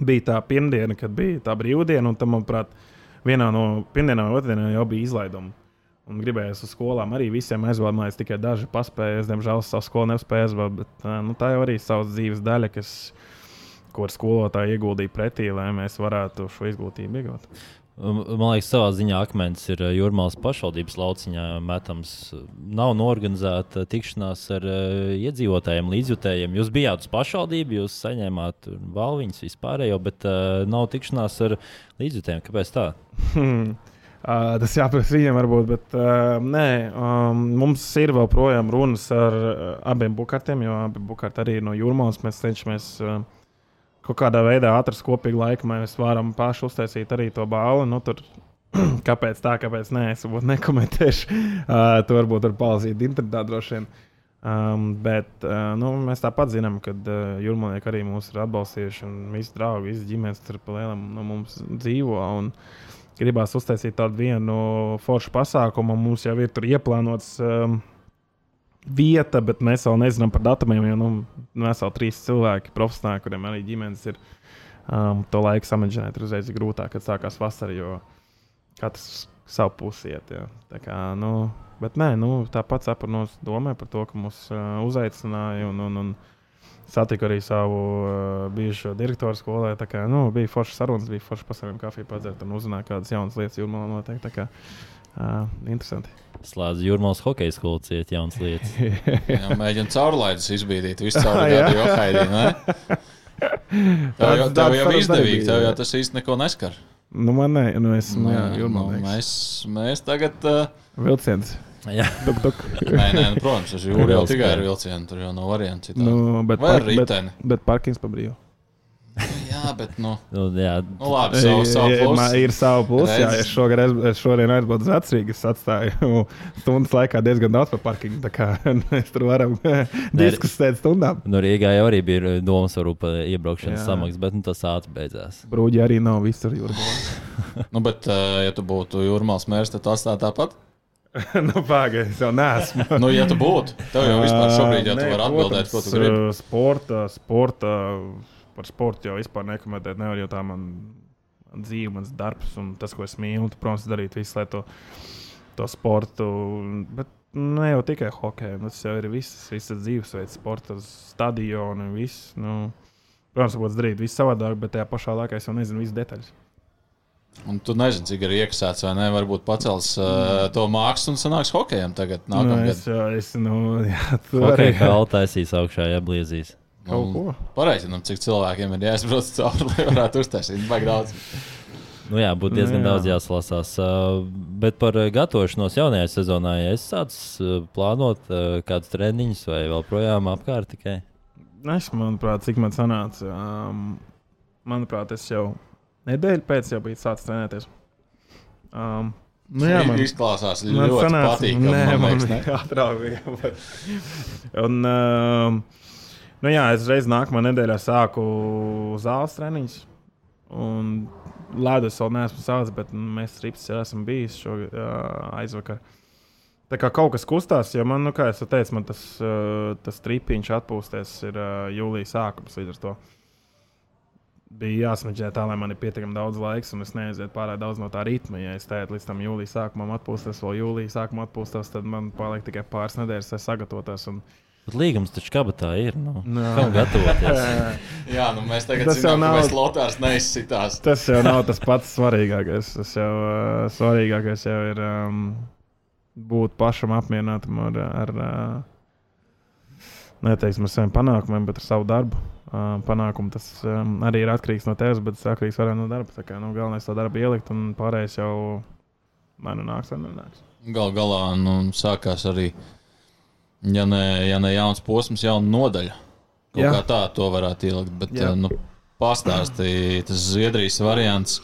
bija tā pirmdiena, kad bija tā brīvdiena, un tam, manuprāt, vienā no pirmdienām vai otrdienā jau bija izlaidums. Un gribējās uz skolām arī visiem aizvadīt, tikai daži paspēja. Es, diemžēl, savu skolu nespēju aizvadīt, bet nu, tā jau arī ir savas dzīves daļa, kas, ko skolotāji ieguldīja pretī, lai mēs varētu šo izglītību iegūt.
Man liekas, savā ziņā akmens ir Jurmālas pašvaldības lauciņā metams. Nav norganizēta tikšanās ar iedzīvotājiem, līdzjutējiem. Jūs bijāt uz pašvaldību, jūs saņēmāt balviņas vispārējo, bet uh, nav tikšanās ar līdzjutējiem. Kāpēc tā? (laughs)
Uh, tas jāprasa viņiem, varbūt, bet uh, nē, um, mums ir vēl projām runas ar uh, abiem bukārtiem, jo abi bukārti arī ir no jūrmālas. Mēs cenšamies uh, kaut kādā veidā atrast kopīgu laiku, lai mēs varam paši uztaisīt arī to balvu. Nu, tur, (clears throat) kāpēc tā, kāpēc nē, es varbūt nekomentēšu. Uh, to varbūt var palīdzēt internetā droši vien. Um, bet uh, nu, mēs tāpat zinām, ka uh, jūrmālieki arī mūs ir atbalstījuši un visi draugi, visas ģimenes tur pa lielam no mums dzīvo. Un, uh, gribās uztaisīt tādu vienu foršu pasākumu. Mums jau ir tur ieplānots um, vieta, bet mēs vēl nezinām par datumiem. Jo nu, mēs vēl trīs cilvēki, profesionāli, kuriem arī ģimenes ir. Um, to laiku samadžināt ir uzreiz grūtāk, kad sākās vasara, jo katrs savu pusi iet. Jā. Tā kā, nu, bet nē, nu, tāpat saprotu, domāju par to, ka mūs uh, uzaicināja. Un, un, un, Satiku arī savu uh, bijušo direktoru skolē. Kā, nu, bija forša sarunas, bija forša pasaules kafija padzert un uzzināt kādas jaunas lietas jūrmā noteikti. Tā kā, uh, interesanti.
Slēdz jūrmālas hokeja skolu ciet jaunas lietas. (laughs)
Jā, mēģina caurlaidus izbīdīt visu caur (laughs) gadu johaidī, ne? (laughs) Tev jau, tev jau izdevīgi, tev jau tas īsti neko neskar.
Nu, man ne, nu es,
nu, jā, nu, mēs, mēs tagad... Uh,
Vilciens.
Jā,
tuk, tuk.
nē, nē, nu, protams, tas jau ir tikai ar vilcienu. Tur jau nav variantu.
Nu, bet,
Vai ar riteni?
Bet, bet parkings pa brīvu.
jā, bet. Nu,
nu, jā.
nu labi, savu, savu
plusu. Ir savu plusu. Jā, es šogad, es šodien aizbraucu uz Vecrīgu. Es atstāju (laughs) stundas laikā diezgan daudz par parkingu. Tā kā (laughs) mēs tur varam (laughs) diskusēt stundām.
Nu, Rīgā jau arī bija domas varbūt par iebraukšanas samaksas, bet nu, tas ātri beidzās.
Brūģi arī nav visur jūrmā.
nu, bet, ja tu būtu jūrmāls mērs, tad tas tā tāpat? (laughs)
nu, Pagaidzi, es jau neesmu.
nu, ja tu būtu, tev jau vispār šobrīd jau tu vari atbildēt, ko tu gribi.
Sporta, sporta, par sportu jau vispār nekomentēt nevar, jo tā man dzīve, mans darbs un tas, ko es mīlu. Protams, darīt visu, lai to, to sportu. Bet ne jau tikai hokeja, tas jau ir viss, visas dzīvesveids, sporta stadioni un viss. Nu, protams, būtu darīt visu savādāk, bet tajā pašā laikā es jau nezinu visas detaļas.
Un tu nezini, cik ir iekasēts vai nē, varbūt pacels uh, to mākslu un sanāks hokejam tagad. Nu,
es, es, nu, jā,
Hokeja vēl taisīs augšā, ja bliezīs.
Nu, Pareizinām, cik cilvēkiem ir jāizbrauc cauri, lai varētu uztaisīt baigi daudz.
Nu jā, būtu diezgan nu, jā. daudz jāsalasās. Uh, bet par gatavošanos jaunajai sezonai es sācu uh, plānot uh, kādus treniņus vai vēl projām apkārt tikai.
Es, manuprāt, cik man sanāca, um, manuprāt, es jau nedēļu pēc jau bija sācis trenēties. Um,
Nu, jā, man izklausās man ļoti sanāca, patīkami. Nē, man, man liekas,
atrauga. un, uh, nu jā, es reiz nākamā nedēļā sāku zāles treniņus. Un ledus vēl neesmu sācis, bet mēs rips jau esam bijis šo uh, aizvakar. Tā kā kaut kas kustās, jo man, nu, kā jau teicu, man tas, uh, tas tripiņš atpūsties ir uh, jūlijas sākums līdz ar to bija jāsmeģē tā, lai man ir pietiekami daudz laika, un es neaizietu pārāk daudz no tā ritma. Ja es teicu, līdz tam jūlijā sākumam atpūstos, vēl jūlijā sākumā atpūstos, tad man paliek tikai pāris nedēļas, lai sagatavotos. Un...
Bet līgums taču kabatā ir. Nu, no. Kā gatavoties? (laughs)
Jā, nu mēs tagad tas zinām, nav, ka Lotārs neizsitās.
tas jau nav tas (laughs) pats svarīgākais. Tas jau uh, svarīgākais jau ir um, būt pašam apmierinātam ar, ar uh, neteiksim, ar saviem panākumiem, bet ar savu darbu panākumu. Tas um, arī ir atkarīgs no tevis, bet tas atkarīgs arī no darba. Tā kā nu, galvenais to darbu ielikt, un pārējais jau man nāks vai nenāks.
Gal galā nu, sākās arī, ja ne, ja ne jauns posms, jauna nodaļa. Kaut Jā. kā tā to varētu ielikt. Bet, Jā. nu, pastāstīja tas Zviedrijas variants.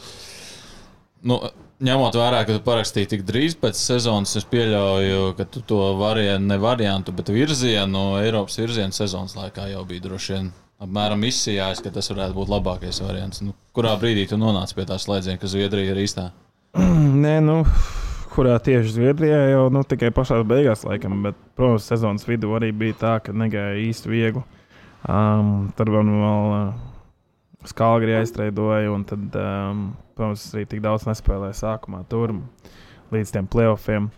Nu, ņemot vērā, ka tu parakstīji tik drīz pēc sezonas, es pieļauju, ka tu to variantu, ne variantu, bet virzienu, Eiropas virzienu sezonas laikā jau bija droši vien apmēram izsījās, ka tas varētu būt labākais variants. Nu, kurā brīdī tu nonāci pie tā slēdziena, ka Zviedrija ir īstā? (clears throat)
Nē, nu, kurā tieši Zviedrijā jau nu, tikai pašā beigās, laikam, bet, protams, sezonas vidū arī bija tā, ka negāja īsti viegli. Um, tad man vēl uh, skalgri aizstraidoja, un tad, um, protams, arī tik daudz nespēlēja sākumā tur līdz tiem playoffiem.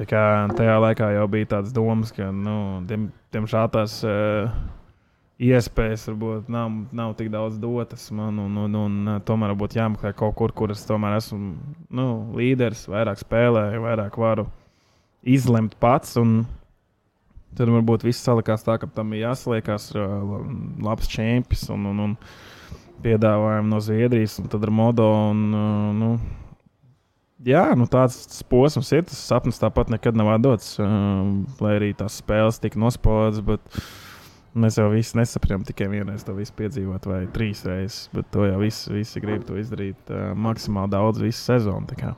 Tā kā tajā laikā jau bija tāds domas, ka, nu, diemžēl tās. Uh, iespējas varbūt nav, nav tik daudz dotas man, un, un, un, un tomēr būtu jāmeklē kaut kur, kur es tomēr esmu nu, līderis, vairāk spēlēju, vairāk varu izlemt pats. Tad varbūt viss salikās tā, ka tam bija jāsaliekās labs čempions un, un, un piedāvājumi no Zviedrijas, un tad ar modo. Un, nu, jā, nu tāds posms ir. Tas sapnis tāpat nekad nav dots, lai arī tās spēles tika nospēlētas. Bet, Mēs jau visi nesapratām tikai vienreiz to visu piedzīvot, vai trīs reizes, bet to jau visi, visi grib izdarīt uh, maksimāli daudz visu sezonu.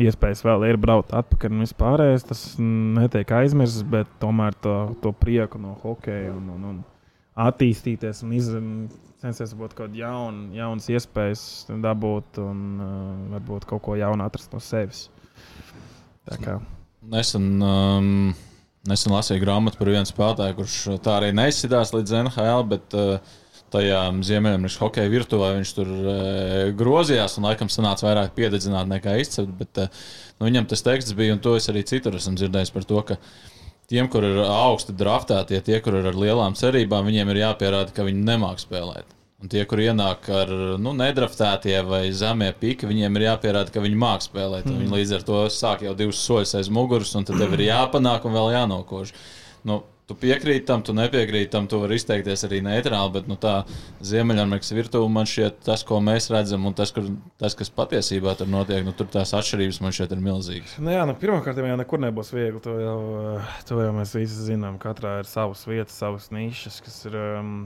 Iespējas vēl ir braukt atpakaļ un vispārējais. Tas netiek aizmirsts, bet tomēr to, to prieku no hokeja un, un, un attīstīties un izdarīt censties būt kaut kādas jaun, jaunas iespējas dabūt un uh, varbūt kaut ko jaunu atrast no sevis.
Nesen um, Nesen lasīju grāmatu par vienu spēlētāju, kurš tā arī neizsidās līdz NHL, bet uh, tajā Ziemeļamerikas hokeja virtuvē viņš tur uh, grozījās un laikam sanāca vairāk piededzināt nekā izcelt. Bet, uh, nu, viņam tas teksts bija, un to es arī citur esmu dzirdējis par to, ka tiem, kur ir augsti draftētie, tie, kur ir ar lielām cerībām, viņiem ir jāpierāda, ka viņi nemāk spēlēt. Un tie, kur ienāk ar nu, nedraftētie vai zemie piki, viņiem ir jāpierāda, ka viņi māks spēlēt. Mm. Viņi līdz ar to sāk jau divus soļus aiz muguras, un tad tev ir jāpanāk un vēl jānokož. Nu, tu piekrīti tam, tu nepiekrīti tam, tu vari izteikties arī neitrāli, bet nu, tā Ziemeļamerikas virtuve man šķiet tas, ko mēs redzam, un tas, kur, tas kas patiesībā tur notiek, nu, tur tās atšķirības man šķiet ir milzīgas.
Nu, jā, nu, pirmkārt, jau nekur nebūs viegli. To jau, to jau mēs visi zinām. Katrā ir savas vietas, savas nišas, kas ir um,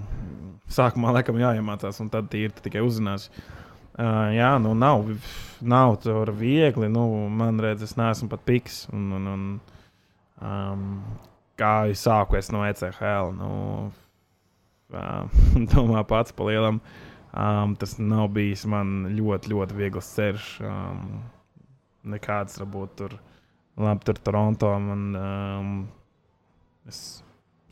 sākumā laikam jāiemācās, un tad tīri tikai uzzinās. Uh, jā, nu nav, nav tur viegli. Nu, man liekas, es neesmu pat piks. Un, un, un, um, kā es sāku es no ECHL. Nu, (laughs) domā pats pa lielam. Um, tas nav bijis man ļoti, ļoti viegls ceļš. Um, nekāds varbūt tur, labi, tur Toronto. Man, um,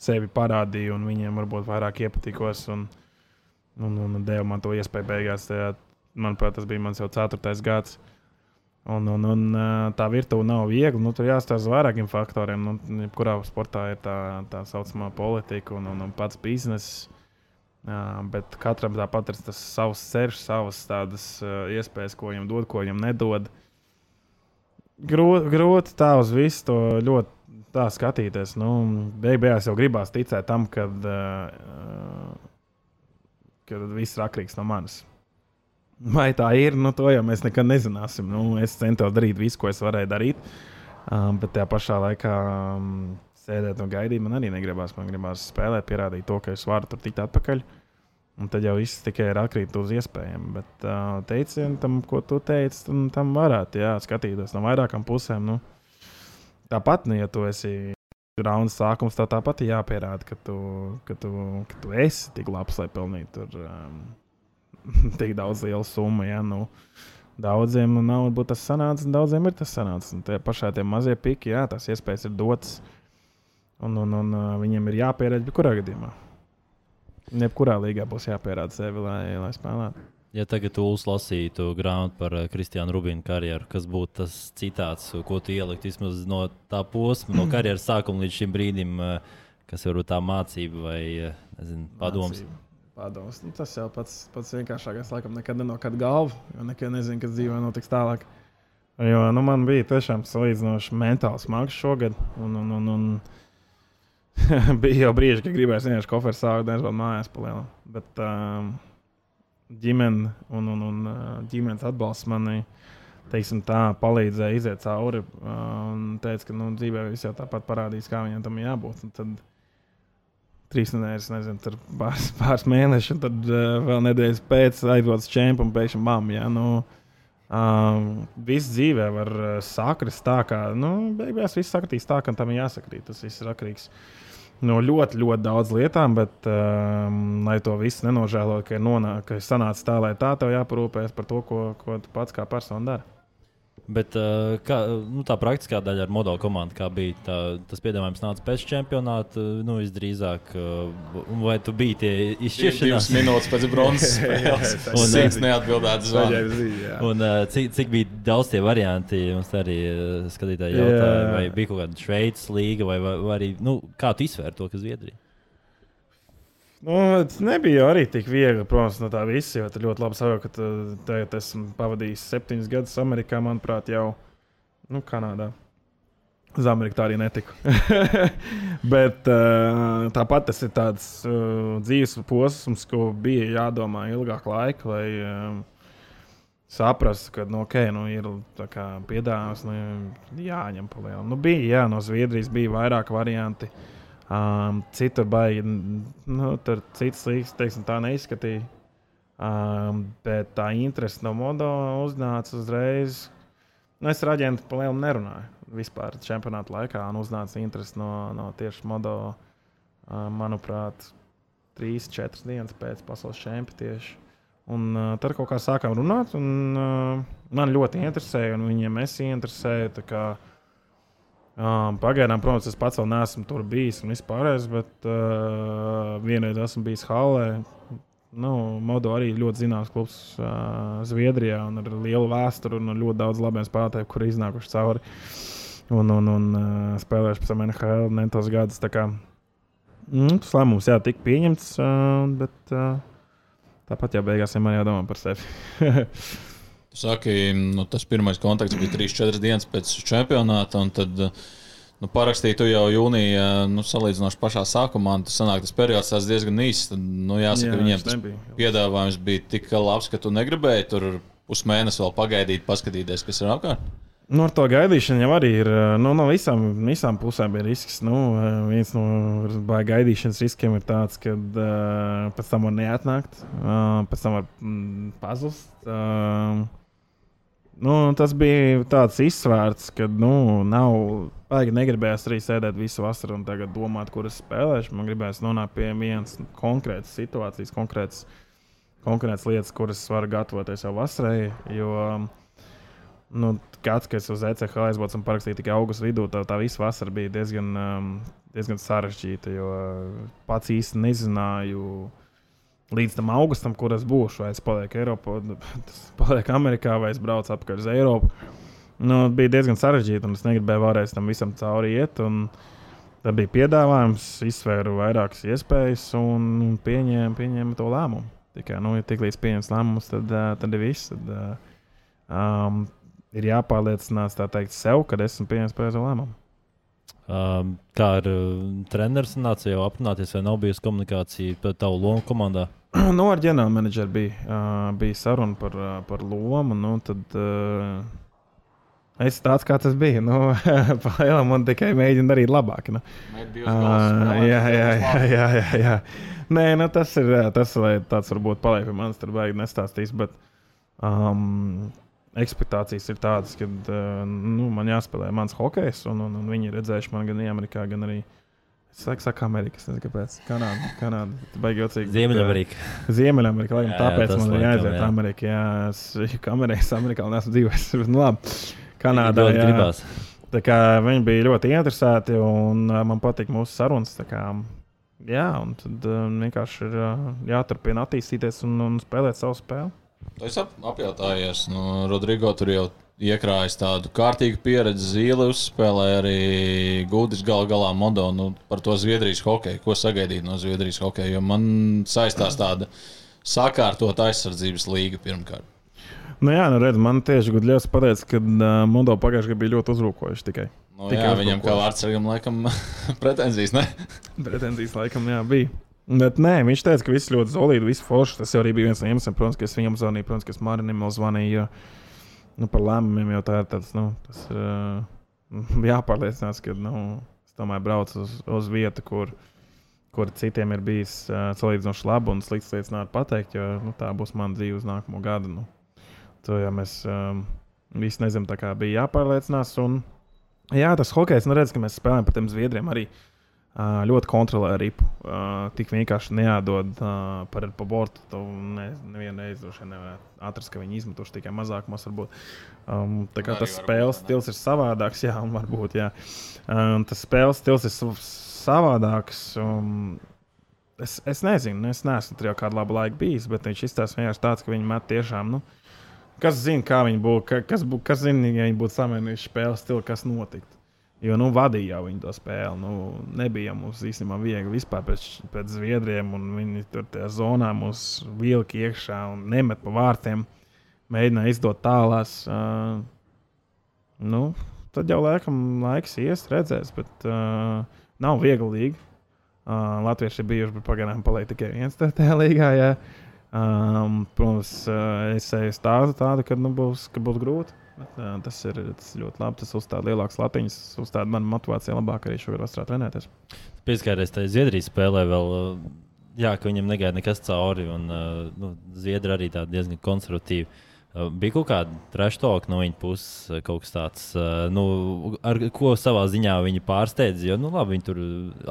sevi parādīju, un viņiem varbūt vairāk iepatikos. Un, un, un deva man to iespēju beigās. Tajā, manuprāt, tas bija mans jau ceturtais gads. Uh, Un, un, un tā virtuve nav viegla. Nu, tur jāstāsta vairākiem faktoriem. Nu, kurā sportā ir tā tā saucamā politika un, un, un pats bizness. Jā, bet katram tāpat ir tas savs ceļš, savas tādas uh, iespējas, ko viņam dod, ko viņam nedod. Grūti, grūti tā uz visu to ļoti skatīties. Nu, beigās jau gribās ticēt tam, ka uh, kad viss ir atkarīgs no manis. Vai tā ir, nu, to jau mēs nekad nezināsim. Nu, es centos darīt visu, ko es varēju darīt, um, bet tajā pašā laikā um, sēdēt un gaidīt man arī negribās. Man gribās spēlēt, pierādīt to, ka es varu tur tikt atpakaļ. Un tad jau viss tikai ir atkrīt uz iespējām. Bet uh, teicienam, tam, ko tu teici, tam, tam varētu jā, skatīties no vairākām pusēm. Nu, tāpat, nu, ja tu esi raunda sākums, tā tāpat ir jāpierāda, ka tu, ka, tu, ka tu esi tik labs, lai pelnītu tur, um, (laughs) tik daudz lielu summu. Ja, nu, daudziem nu, nav varbūt tas sanācis, un daudziem ir tas sanācis. Tie pašā tie mazie piki, jā, tās iespējas ir dotas. Un, un, un viņiem ir jāpierāda, kurā gadījumā. Jebkurā līgā būs jāpierāda sevi, lai, lai spēlētu.
Ja tagad jūs lasītu grāmatu par Kristiānu Rubīnu karjeru, kas būtu tas citāts, ko tu ieliktu vismaz no tā posma, no (clears throat) karjeras sākuma līdz šim brīdim, kas varbūt tā mācība vai nezinu, padoms? Mācība.
Padoms. Nu, tas jau pats, pats vienkāršākais, laikam, nekad nenokad galvu, jo nekad nezinu, kas dzīvē notiks tālāk. Jo nu, man bija tiešām salīdzinoši mentāls mākslinieks šogad. Un, un, un, un, (laughs) bija jau brīži, kad gribēju vienkārši koferu sākt, nevis vēl mājās palielināt. Bet um, ģimene un, un, un ģimenes atbalsts manai teiksim, tā, palīdzēja iziet cauri. Un teica, ka nu, dzīvē viss jau tāpat parādīs, kā viņam tam jābūt. Un tad trīs nedēļas, nezinu, tur pāris, (laughs) pāris mēneši, un tad uh, vēl nedēļas pēc aizdodas čempionu un pēkšņi mamma. Ja, nu, um, viss dzīvē var sakrist tā, ka nu, beigās viss sakritīs tā, ka tam ir jāsakrīt. Tas viss ir atkarīgs no ļoti, ļoti daudz lietām, bet, um, lai to visu nenožēlotu, ka ir nonācis, tā, lai tā tev jāparūpējas par to, ko, ko tu pats kā persona dari.
Bet uh, kā, nu, tā praktiskā daļa ar modeļu komandu, kā bija tā, tas piedāvājums, nāca pēc čempionāta. Nu, visdrīzāk, uh, vai tu biji tie izšķiršanās
minūtes pēc bronzas (laughs) spēles? un cits.
Un uh, cik, cik bija daudz tie varianti, mums arī skatītāji jautāja, vai bija kaut kāda Šveices līga, vai, vai, vai arī, nu, kā tu izsvēri to, kas Zviedrija?
Nu, tas nebija arī tik viegli, protams, no tā visa. Jo tu ļoti labi saproti, ka tagad esmu pavadījis septiņus gadus Amerikā, manuprāt, jau nu, Kanādā. Uz Ameriku tā arī netika. (laughs) Bet uh, tāpat tas ir tāds uh, dzīves posms, ko bija jādomā ilgāk laika, lai uh, saprastu, ka nu, okay, nu, ir piedāvājums, nu, jāņem pa lielu. Nu, bija, jā, no Zviedrijas bija vairāk varianti. Um, citur baigi, nu, tur citas līnijas, teiksim, tā neizskatīja. Um, bet tā interese no modo uznāca uzreiz. Nu, es ar aģentu pa lielu nerunāju. Vispār čempionāta laikā uznāca interese no, no tieši modo, uh, manuprāt, 3-4 dienas pēc pasaules čempionāta. Un uh, tad kaut kā sākām runāt, un uh, man ļoti interesēja, un viņiem es interesēju. Um, pagaidām, protams, es pats vēl neesmu tur bijis un vispārējais, bet uh, vienreiz esmu bijis Hallē. Nu, Modo arī ļoti zināms klubs uh, Zviedrijā ar lielu vēsturi un ļoti daudz labiem spēlētājiem, kuri iznākuši cauri un, un, un uh, spēlējuši pēc tam NHL netos gadus. Nu, tas lēmums jā, tika pieņemts, uh, bet uh, tāpat jau beigās vienmēr jādomā par sevi. (laughs)
Tu saki, nu, tas pirmais kontakts bija 3-4 dienas pēc čempionāta, un tad nu, parakstīju tu jau jūnijā, nu, salīdzinoši pašā sākumā. Tas sanāk, tas periods tas diezgan īss. Tad, nu, jāsaka, Jā, viņiem tas piedāvājums bija tik labs, ka tu negribēji tur pusmēnesi vēl pagaidīt, paskatīties, kas ir apkārt.
Nu, ar to gaidīšanu jau arī ir. Nu, no visām, visām pusēm ir risks. Nu, viens no gaidīšanas riskiem ir tāds, ka uh, pēc tam var neatnākt, uh, pēc tam var mm, pazust. Uh, Nu, tas bija tāds izsvērts, ka nu, nav. Baigi negribējās arī sēdēt visu vasaru un tagad domāt, kuras spēlēšu. Man gribējās nonākt pie vienas konkrētas situācijas, konkrētas, konkrētas lietas, kuras var gatavoties jau vasarai. Jo nu, gads, kad es uz ECH aizbraucu un parakstīju tikai augusta vidū, tā, tā visa vasara bija diezgan, um, diezgan sarežģīta. Jo pats īsti nezināju līdz tam augustam, kur es būšu. Vai es palieku Eiropā, (laughs) tas paliek Amerikā, vai es braucu atpakaļ uz Eiropu. Nu, bija diezgan sarežģīti, un es negribēju varēs tam visam cauri iet. Tad bija piedāvājums, izsvēru vairākas iespējas un pieņēmu, pieņēmu to lēmumu. Tikai nu, ja tik līdz pieņems lēmums, tad, tad ir viss. Tad, um, ir jāpārliecinās teikt, sev, kad esmu pieņēmis pareizo lēmumu.
Um, kā ar uh, treneru sanāca jau aprunāties, vai nav bijusi komunikācija par tavu lomu komandā? (clears throat)
nu, ar ģenerālmenedžeru bija, uh, bija saruna par, uh, par lomu. Nu, tad, uh, Es tāds kā tas bija. Nu, (laughs) Palielam man tikai mēģina darīt labāk. Nu. Uh, jā, jā, jā, jā, jā, jā. Nē, nu, tas ir tas, lai tāds varbūt paliek pie manis, tur vajag nestāstīs. Bet, um, Expectācijas ir tādas, ka uh, nu, man jāspēlē mans hokejs, un, un, un viņi ir redzējuši man gan Amerikā, gan arī uh, Es saku, saku Amerika, es nezinu, kāpēc. Kanāda, Kanāda. Jocīgi.
Ziemeļamerika.
Ziemeļamerika, laikam, tāpēc jā, man ir jāaiziet jā. Amerikā. Jā, es (laughs) kamerēs Amerikā un esmu dzīvojis. (laughs) nu, labi. Kanādā. Jā. Gribās. Tā kā viņi bija ļoti interesēti un man patīk mūsu sarunas. Kā, jā, un tad vienkārši ir jāturpina attīstīties un, un spēlēt savu spēli.
Esi ap, apjautājies, nu, Rodrigo tur jau iekrājis tādu kārtīgu pieredzi. Zīle uzspēlēja arī Gudis gal galā modo nu, par to Zviedrijas hokeju. Ko sagaidīt no Zviedrijas hokeja? Jo man saistās tāda sakārtot aizsardzības līga pirmkārt.
Nu jā, nu redz, man tieši Gudļevs pateica, ka uh, Mondo pagājušajā gadā bija ļoti uzrūkojuši tikai.
Nu, tikai jā, viņam kā vārdsargam laikam (laughs) pretenzijas, ne?
pretenzijas laikam, jā, bija. Bet nē, viņš teica, ka viss ļoti solīdi, viss forši. Tas arī bija viens no iemesliem, protams, ka es viņam zvanīju, protams, ka es Marinam zvanīju. Jo nu, par lēmumiem jau tā ir tāds, nu, tas ir uh, (laughs) jāpārliecinās, ka nu, es tomēr braucu uz, uz vietu, kur, kur citiem ir bijis uh, salīdzinoši labi un slikts lietas nevar pateikt, jo nu, tā būs mana dzīve uz nākamo gadu. Nu. To jau mēs um, visi nezinām, tā kā bija jāpārliecinās. Un, jā, tas hokejs, nu redz, ka mēs spēlējam par tiem zviedriem arī. Uh, ļoti kontrolē ripu. Tik vienkārši neādod par pa bortu. Tu ne, nevienu reizi droši vien nevar atrast, ka viņi izmetuši tikai mazākumos. Varbūt. Um, tā kā tas spēles stils ir savādāks, jā, un varbūt, jā. Um, tas spēles stils ir savādāks. Um, es, es nezinu, es neesmu tur jau kādu labu laiku bijis, bet viņš izstāsta vienkārši tāds, ka viņi met tiešām. Nu, Kas zina, kā viņi būtu, kas, bū, kas zina, ja viņi būtu samainījuši spēles stilu, kas notiktu. Jo nu, vadīja jau to spēli. Nu, nebija mums īstenībā viegli vispār pēc, pēc zviedriem. Viņi tur tajā zonā mūs vilka iekšā un nemet pa vārtiem. Mēģināja izdot tālās. Uh, nu, tad jau laikam laiks ies, redzēs. Bet uh, nav viegli līga. Uh, Latvieši ir bijuši pagaidām paliek tikai viens tajā līgā. Jā. Um, protams, uh, es eju stāstu tādu, ka nu, būs, ka būs grūti. Bet, uh, tas, ir, tas ļoti labi. Tas uzstāda lielākas latiņas, uzstāda manu motivāciju labāk arī šogad vasarā trenēties.
Pieskāries tajā Zviedrijas spēlē vēl. Jā, ka viņam negaida nekas cauri, un nu, Zviedri arī diezgan konservatīvi. Uh, Bija kaut kāda trešdaļa no viņa puses, kaut kas tāds, nu, ar ko savā ziņā viņi pārsteidza. Jo, nu, labi, viņi tur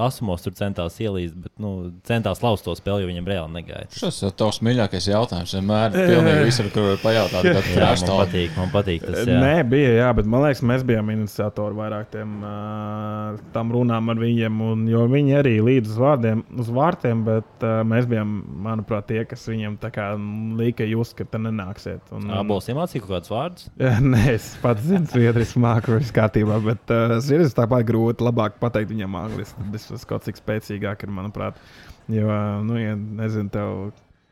asumos tur centās ielīst, bet nu, centās laust to spēli, jo viņam reāli negaidīja.
Tas ir tavs mīļākais jautājums. Vienmēr pilnīgi visur, kur var pajautāt, kāda ir
tā līnija. Man patīk, man patīk tas. Jā.
Nē, bija, jā, bet man liekas, mēs bijām iniciatori vairāk tiem, uh, tam runām ar viņiem, un, jo viņi arī līdz uz, vārdiem, uz vārtiem, bet uh, mēs bijām, manuprāt, tie, kas viņiem tā kā lika just, ka te nenāksiet. Un,
Abols iemācīja kaut kādus vārdus? (laughs)
Nē, es pats zinu, zviedrijas māku, viss kārtībā, bet uh, zviedrijas tāpat grūti. Labāk pateikt viņam angliski. Tas kaut cik spēcīgāk ir, manuprāt. Jo, nu, ja nezinu, tev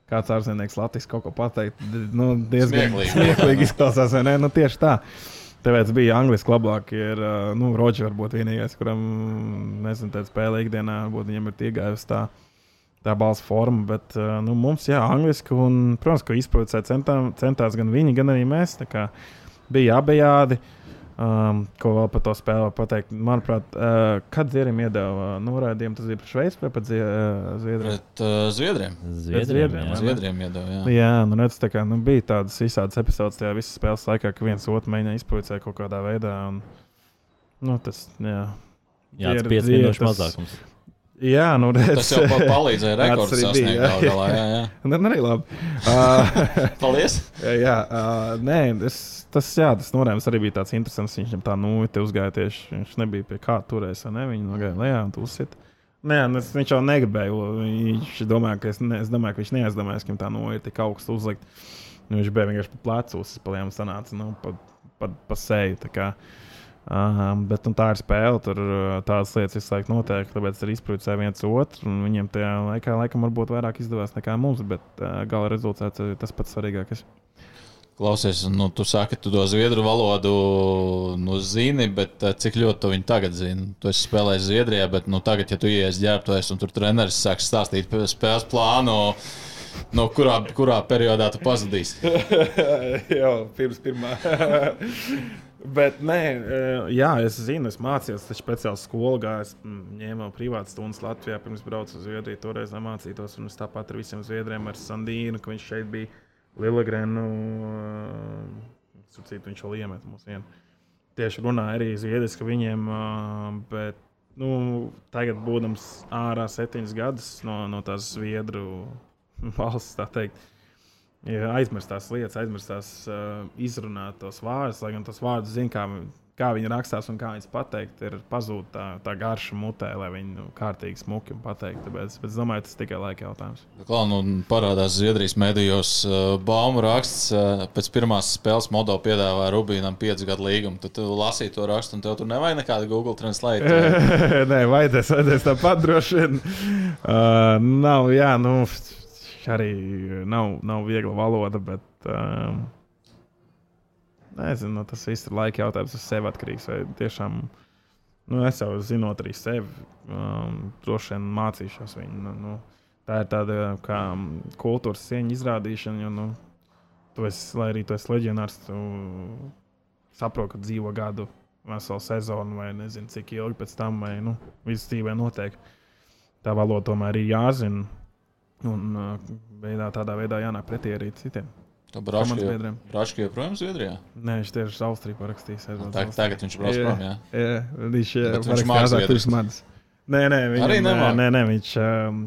kāds ārzemnieks Latvijas kaut ko pateikt, nu, diezgan smieklīgi izklausās, vai ne? Nu, tieši tā. Tāpēc bija angliski labāk. Ir nu, Rodžers, varbūt vienīgais, kuram, nezinu, tāda spēle ikdienā, varbūt viņam ir iegājusi tā tā balss forma. Bet nu, mums, jā, angliski, un, protams, ka izpildīt centās gan viņi, gan arī mēs. Bija abejādi. Um, ko vēl par to spēli pateikt? Manuprāt, uh, kad Zviedriem iedeva uh, norādījumu, tas bija pret Šveici vai pret Zie uh, Zviedriem?
Pret uh, Zviedriem.
Zviedriem, Zviedriem,
jā. Zviedriem iedeva. Jā,
jā nu, redz, kā, nu, bija tādas visādas epizodes tajā visas spēles laikā, ka viens otru mēģināja izpildīt kaut kādā veidā. Un, nu, tas, jā.
Jā, tas bija 5 minūšu mazākums.
Jā, nu, redz,
tas jau palīdzēja rekordu sasniegt. Jā, galā, jā, jā.
jā. arī labi. (laughs)
Uh, Paldies!
jā, uh, nē, es, tas, jā, tas norēms arī bija tāds interesants. Viņš tam tā nu, te uzgāja tieši. Viņš nebija pie kā turēs, ne? Viņi nogāja lejā un tu uzsit. Nē, es, viņš jau negribēja. Viņš domāja, ka es, ne, es domāju, ka viņš neaizdomājas, ka viņam tā nu ir tik augstu uzlikt. Viņš bija vienkārši pa plecu uzspēlējām sanāca, nu, pa, pa, pa seju. Uh, bet nu, tā ir spēle, tur tādas lietas visu laiku notiek. Tāpēc ir izpildījusi viens otru. Viņiem tajā laikā, laikam, varbūt vairāk izdevās nekā mums, bet uh, gala rezultāts ir tas pats svarīgākais.
Klausies, nu, tu saki, tu to zviedru valodu nu, zini, bet cik ļoti tu viņu tagad zini? Tu esi spēlējis Zviedrijā, bet nu, tagad, ja tu ienāc ģērbtuvēs un tur treneris sāks stāstīt par spēles plānu, No kurā, kurā periodā tu pazudīsi? (laughs)
Jā, pirms pirmā. (laughs) Bet, nē, jā, es zinu, es mācījos, tas speciāli skolā gāju. Es ņēmu privātu stundas Latvijā, pirms braucu uz Zviedriju. Toreiz nemācītos, un es tāpat ar visiem zviedriem, ar Sandīnu, ka viņš šeit bija Lielgrenu. Citu viņš vēl iemet mums vienu. Tieši runāja arī zviedriski viņiem, bet nu, tagad, būdams ārā septiņus gadus no, no tās Zviedru (laughs) valsts, tā teikt, ja aizmirst tās lietas, aizmirst tās uh, izrunāt tos vārdus, lai gan tos vārdus zina, kā kā viņi rakstās un kā viņas pateikt, ir pazūd tā, tā garša mutē, lai viņi nu, kārtīgi smuki un pateikt. Tāpēc, bet es domāju, tas ir tikai laika jautājums.
Klā, nu, parādās Zviedrijas medijos uh, baumu raksts. Uh, pēc pirmās spēles Moldova piedāvāja Rubīnam 5 gadu līgumu. Tad tu lasīji to rakstu, un tev tur nevajag nekāda Google Translate. (laughs)
Nē, vajadzēs, vajadzēs tāpat droši vien. (laughs) Uh, nav, jā, nu, arī nav, nav viegla valoda, bet. Uh, Nezinu, nu, tas viss ir laika jautājums. Tas sev atkarīgs. Vai tiešām, nu, es jau zinot arī sevi, um, droši vien mācīšos viņu. Nu, nu, tā ir tāda kā kultūras cieņa izrādīšana. Jo, nu, tu esi, lai arī tu esi leģionārs, tu saproti, ka dzīvo gadu, veselu sezonu vai nezinu, cik ilgi pēc tam, vai nu, viss dzīvē notiek. Tā valoda tomēr ir jāzina. Un uh, veidā, tādā veidā jānāk pretī arī citiem.
Braškī joprojām Zviedrijā?
Nē, viņš tieši uz Austriju parakstījis.
Tā, tagad viņš brauc prom, jā?
Jā, viņš, viņš mākslinieks pirms manis. Nē, nē, viņam,
arī nemāk.
Nē, nē, viņš, um,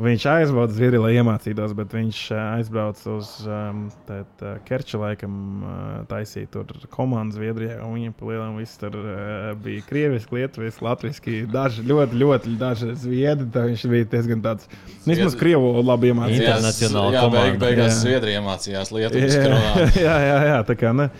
Viņš aizbrauca uz Zviedriju, lai iemācītos, bet viņš uh, aizbrauca uz um, uh, Kerča laikam, uh, taisīt tur komandu Zviedrijā. Viņam palielinājumā viss tur uh, bija krieviski, lietuviski, latviski. Daži ļoti, ļoti daži zviedri. Tā viņš bija diezgan tāds - vismaz krievu labi iemācījies.
Internacionāli. Jā,
beig, beigās Zviedrija iemācījās lietuviski runāt. (laughs)
Jā, jā, jā, tā kā ne.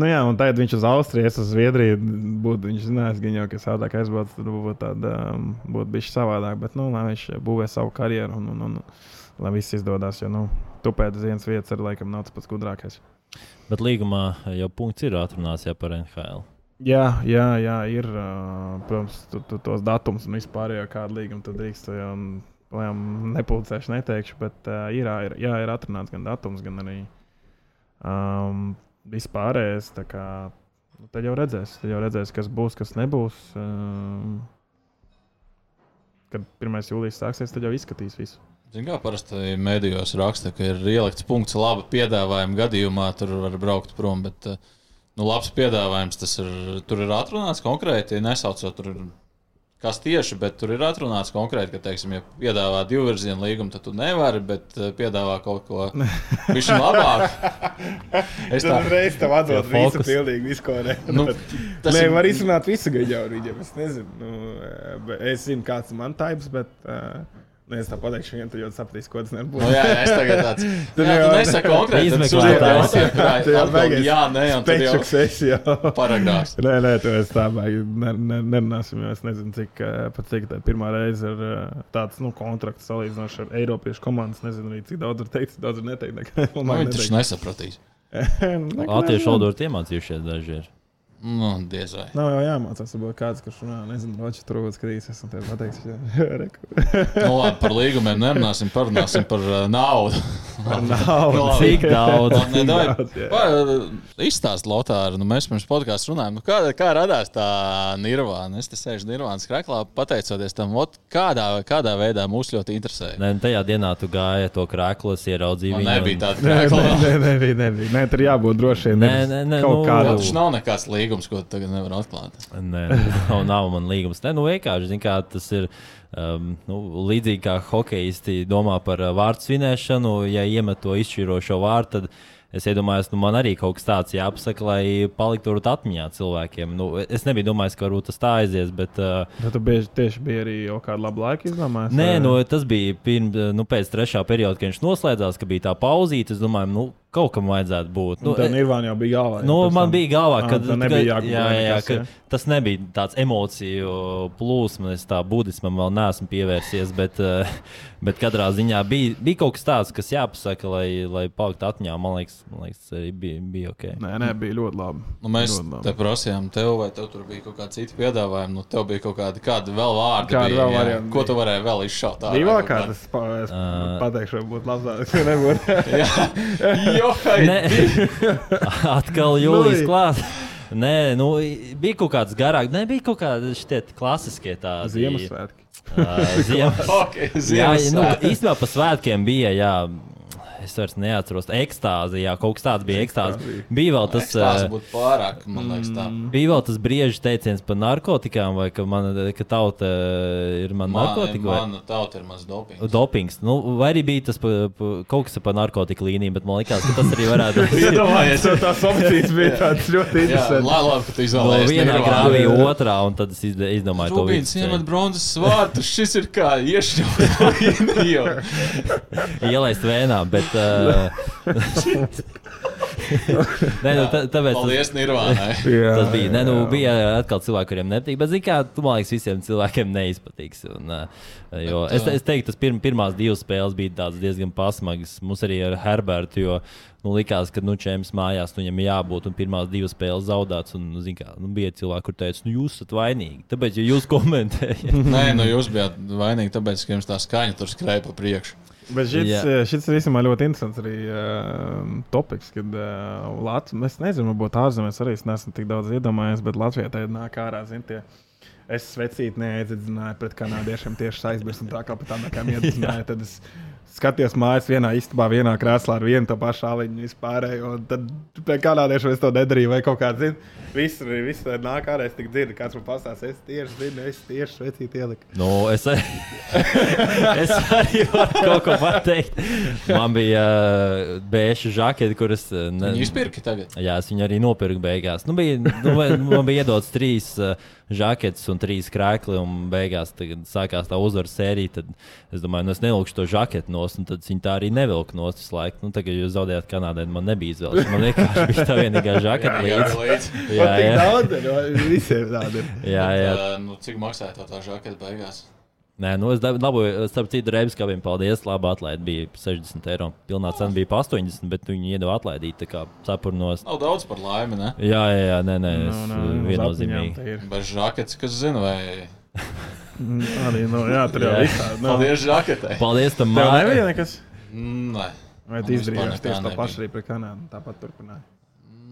Nu, jā, un tagad viņš uz Austriju, es uz Zviedriju. Būtu, viņš zinās, ka jau kas tādāk aizbrauc, tad būtu, tāda, um, būtu bijis savādāk. Bet, nu, lai viņš būvē savu karjeru un, un, un lai viss izdodas. Jo, nu, tupēt uz vienas vietas ar laikam nav tas pats gudrākais.
Bet līgumā jau punkts ir atrunāts jau par NHL.
Jā, jā, jā ir. Protams, tu, tu, tos datums un vispār jau kādu līgumu tu drīkst. Jau, nepulcēšu, neteikšu, bet uh, ir, ir, jā, ir atrunāts gan datums, gan arī um, vispārējais. Nu, tad jau redzēs, tad jau redzēs, kas būs, kas nebūs. Um, kad 1. jūlijas sāksies, tad jau izskatīs visu.
Ziniet, kā parasti mēdījos raksta, ka ir ielikts punkts laba piedāvājuma gadījumā, tur var braukt prom. Bet, nu, labs piedāvājums tas ir. Tur ir atrunāts konkrēti, nesaucot tur kas tieši, bet tur ir atrunāts konkrēti, ka, teiksim, ja piedāvā divu virzienu līgumu, tad tu nevari, bet uh, piedāvā kaut ko (laughs) viņš labāk.
es tam reiz tam atdodu visu, pilnīgi visu, ko ne. Nu, tas Nē, ir... var izrunāt visu gaļu viņam, es nezinu. Nu, eh, es zinu, kāds man taips, bet. Uh, Nu, es tā pateikšu, viņam tur jau sapratīs, ko tas nebūs.
Nu, jā, jā, es tagad tāds (laughs) - tur jau nesaka konkrēti. Izmeklētājs. Jā, beigās. Jā, nē, un tad jau
sesija. (laughs)
Paragrāfs.
Nē, nē, tu esi tā, baigi, ne, ne, nerunāsim, jo es nezinu, cik, eh, pat cik tā pirmā reize ir eh, tāds, nu, kontrakts salīdzinoši ar Eiropiešu komandas. Nezinu arī, cik daudz var teikt, daudz var neteikt. (laughs)
Nu, viņš taču nesapratīs.
Latviešu valodu ir iemācījušies daži. Ir.
Nu, diez vai.
Nav jau jāmācās, varbūt kāds, kurš runā, nezinu, roķis tur būs skatījies, esmu tev pateicis. (laughs)
nu, labi, par līgumiem nerunāsim, parunāsim par uh, naudu.
Par naudu.
nu, Cik daudz?
Cik daudz uh, Izstāst, Lotāri, nu, mēs pirms podkāstu runājām, nu, kā, kā radās tā nirvāna. Es te sēžu nirvānas krāklā, pateicoties tam, ot, kādā, kādā veidā mūs ļoti interesē.
Nē, nu, tajā dienā tu gāji to krāklu, ieraudzīji
viņu. Nebija tāda krākla.
Nē, nē, nebija, nebija. Nē, tur jābūt drošiem.
Nē, nē, nē.
Kaut nu, kādā. Tas nav nekāds līgums līgums, ko tagad nevar atklāt.
Nē, (laughs) nav, nav man līgums. Nē, nu vienkārši kā, tas ir. Um, nu, līdzīgi kā hokeisti domā par uh, vārdu svinēšanu, ja iemet to izšķirošo vārdu, tad es iedomājos, nu, man arī kaut kas tāds jāpasaka, lai paliktu tur atmiņā cilvēkiem. Nu, es nebiju domājis, ka varbūt tas tā aizies. Bet, uh,
bet tu bieži, tieši bija arī jau kādu labu laiku izdomājis?
Nē, vai? nu, tas bija pirms, nu, pēc trešā perioda, kad viņš noslēdzās, ka bija tā pauzīte. Es domāju, nu, kaut kam vajadzētu būt.
Nu, Tad Nirvāna jau bija galvā.
Nu, man bija galvā, ka,
tā nebija jāgūt.
Jā, jā, jā, ka tas nebija tāds emociju plūsma. Es tā budismam vēl neesmu pievērsies, bet, eh, (laughs) bet katrā ziņā bija, bija kaut kas tāds, kas jāpasaka, lai, lai paliktu atmiņā. Man liekas, man liekas arī bija, bija ok.
Nē, nē, bija ļoti labi.
Nu, mēs
ļoti
te prasījām tev, vai tev tur bija kaut kādi citi piedāvājumi. Nu, tev bija kaut kādi, kādi vēl vārdi.
Kādi
bija,
vēl
jā.
varianti
Ko tu varēji vēl izšaut?
Divā
Ā.
pateikšu, varbūt labāk, ka (laughs) nebūtu. (laughs) (laughs)
Atkal jūlijas
Nu,
klāts. Nē, nu, bija kaut kāds garāks, nebija kaut kādi šie klasiskie tādi.
Ziemassvētki.
Uh, Ziemas... (laughs)
Okay,
Jā, nu,
Ziemassvētki.
īstenībā pa svētkiem bija. Jā, Es vairs neatceros, ekstāzi, jā, kaut kas tāds bija. Ekstāzi. Bija vēl tas,
Tas
uh,
būtu pārāk, man liekas, tā.
bija vēl tas brīžs teiciens par narkotikām, vai ka, man, ka tauta uh, ir man narkotika. vai-
Mana tauta ir mans dopings.
Dopings. Nu, vai arī bija tas pa, pa, kaut kas par narkotiku līniju, bet man liekas, ka tas arī varētu (laughs) būt.
Iedomājies,
So tās opcijas bija tādas ļoti
Jā,
interesantas.
labi, labi, ka tu
No
izvēlējies.
vienā
Nirvānu.
grāvī otrā, un tad es izd- izdomāju to
Rubīns iemet bronzas svārtu, šis ir kā iešņaut. (laughs)
Ielaist vēnā, bet. Uh, (laughs) Nē, nu, tā, tāpēc tas,
Paldies, Nirvānai.
Jā,
tas bija. Nē, nu, bija atkal cilvēki, kuriem nepatīk. Bet, zināmā mērā, tu man liekas, visiem cilvēkiem neizpatiks. Un, uh, jo,
Bet,
es, es teiktu, tas pirm, pirmās divas spēles bija diezgan pasmagas. Mums arī ar Herbertu, jo nu, likās, ka nu, čēmis mājās nu, viņam jābūt un pirmās divas spēles zaudētas. Un, nu, kā, nu, bija cilvēki, kur teica, nu, jūs esat vainīgi. Tāpēc, ja jūs komentējat,
Nē, nu jūs bijāt vainīgi, tāpēc, ka jums tā skaņa tur skrēja pa priekšu.
Bet šis, uh, šis ir īstenībā ļoti interesants arī uh, topiks, kad uh, Latvijas, es nezinu, varbūt ārzemēs arī es neesmu tik daudz iedomājies, bet Latvijā tā nāk ārā, zin, tie. Es svecīti neaiziedzināju pret kanādiešiem tieši aizmirsu, un tā kā pat tā kā (laughs) iedzināju, tad es skatījos mājās vienā istabā, vienā krēslā ar vienu to pašu aliņu vispārējo, un tad pie kanādiešiem es to nedarīju, vai kaut kā, zin, viss, viss tā nāk ārā, es tik dzirdu, kāds man pastāsta, es tieši zinu, es tieši svecīti ieliku.
Nu, es, arī, (laughs) es arī varu kaut ko pateikt. Man bija uh, bēša žakete, kuras. Uh, ne,
Viņi izpirka tagad.
jā, es viņu arī nopirku beigās. Nu, bija, nu, vai- man bija iedots trīs uh, žaketes un trīs krēkli, un beigās tagad sākās tā uzvaras sērija. Tad es domāju, nu, es nevilkšu to žaketu nost, un tad viņi tā arī nevilka nost visu laiku. Nu, tagad jūs zaudējāt Kanādai, man nebija izvēles. Man vienkārši bija tā vienīgā (laughs) žakete līdzi.
līdzi.
Jā,
tik
jā,
daudz visiem tādi ir.
jā, jā.
Tā, nu, cik maksāja tā, tā žakete beigās?
Nē, nu es dab- dabūju, starp citu, reibs, kā viņam paldies. Labi, atlaidi bija 60 eiro. Pilnā cena bija pa 80, bet viņi iedeva atlaidīt, tā kā cepurnos.
Nav daudz par laimi, ne?
Jā, jā, jā nē, nē,
Nu,
es,
nu, uz
viennozīmīgi.
apziņām tā ir.
Bez žaketes, kas zina, vai.
Mm, Arī, nu, jā, tur jau visādi. Nu,
Paldies žaketei.
Paldies tam
Tev
mā-
nebija nekas?
Nē.
Vai tu izdarīji tieši to pašu arī pret Kanādu? Tāpat turpināji.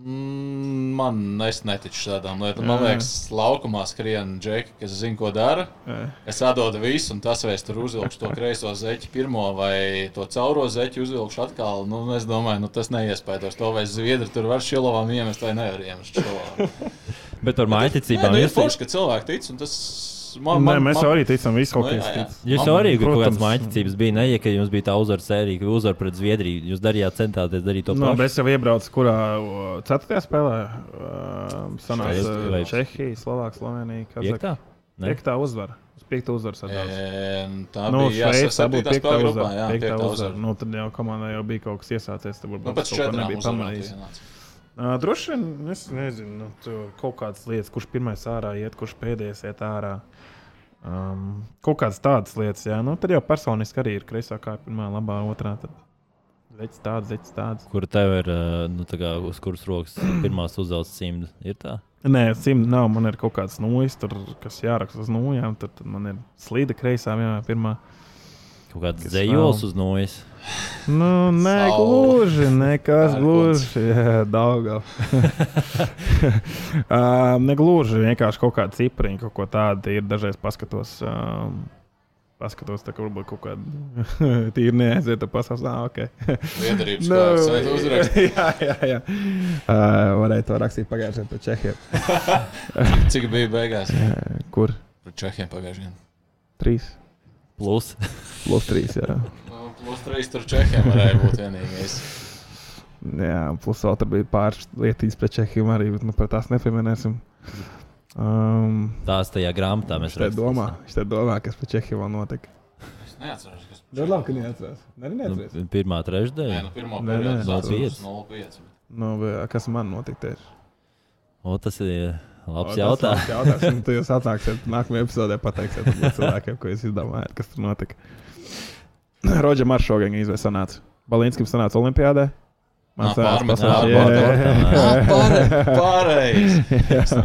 Mm, Man es neticu šādām lietām. Man liekas, laukumā skrien džeki, kas zina, ko dara.
Jā.
Es atdodu visu, un tas veids tur uzvilkšu to (laughs) kreiso zeķi pirmo vai to cauro zeķi uzvilkšu atkal. Nu, es domāju, nu, tas neiespējams. To vai zviedri tur var šilovām iemest vai nevar iemest šilovām. (laughs)
Bet par
Nē,
maiticībām
nu, ir forši, ka cilvēki tic, un tas man,
Nē,
man,
mēs
man,
jau arī ticam, visu kaut
Nu,
kas tic.
Jūs arī kaut kādas maiticības bija, ne, ja ka jums bija tā uzvaras sērija, ka uzvar pret Zviedriju. Jūs darījāt, centāties darīt to
Nu,
pašu.
bet es jau iebraucu, kurā ceturtajā spēlē uh, sanāca
Šeit, vai-
Čehija, Slovākija, Slovenija.
Piektā? Nē.
Piektā uzvara. Uz piekta uzvara sadalās.
E, Tā
Nu,
bija
Šveice, tā
jāsaka,
piektā
grupā.
uzvara.
Jā,
Piektā
piektā
uzvara.
uzvara.
Nu, tad jau komandai jau bija kaut kas iesācies. Tad
Nu,
varbūt
pēc
ko
četrām
nebiju
uzvarām
pamanījis. Uh, droši vien, es nezinu, nu, kaut kādas lietas, kurš pirmais ārā iet, kurš pēdējais iet ārā. Um, kaut kādas tādas lietas, jā. Nu, tad jau personiski arī ir kreisā kā pirmā, labā, otrā. Tad zeķis tāds, zeķis tāds.
Kur tev ir, uh, nu, kā uz kuras rokas (clears throat) pirmās uzvelc simts? Ir tā?
Nē, simt nav. Man ir kaut kāds nūjas, tur, kas jāraksta uz nūjām. Tad, tad man ir slīda kreisā, jā, pirmā.
Kaut kāds dzējols uz nojas.
Nu, nē, gluži, nekas gluži. Jā, daudz. um, (laughs) negluži vienkārši kaut kāda cipriņa, kaut ko tādu ir. Dažreiz paskatos. Um, Paskatos, tā kā varbūt kaut kāda (laughs) tīra neaiziet, tad pasakās, ah, ok.
Liederības
Nu,
kārtas, vai tu uzraksti? (laughs)
jā, jā, jā. Uh, varēja to rakstīt pagājušajā gadā par Čehiju.
Cik bija beigās?
Uh, kur?
Par Čehiem pagājušajā gadā.
Trīs.
Plus.
Plus trīs, jā.
Nu, Plus trīs tur Čehiem varēja būt vienīgais.
Jā, plus vēl tur bija pāris lietas pret Čehiju arī, bet nu, par tās nepieminēsim. Um,
Tās tajā grāmatā mēs
Viņš te
rakstīsim.
domā, viņš te domā, kas pēc Čehijas vēl notika.
Es neatceros. Kas...
Ļoti labi, ka neatceros. Nē, neatceros.
Nu, pirmā trešdaļa.
Nē, nu, pirmā
Nē, nē,
periodā
0,5.
0,5.
Nu, kas man notika tieši?
O, tas ir labs
O,
jautājums.
Jautājums. Un tu jūs atnāksiet nākamajā epizodē, pateiksiet cilvēkiem, ko jūs izdomājat, kas tur notika. (clears throat) Rodža Marš šogad izvēlējās sanāca. Balinskis sanāca Olimpijādē. Jā, jā, jā.
Pareizi.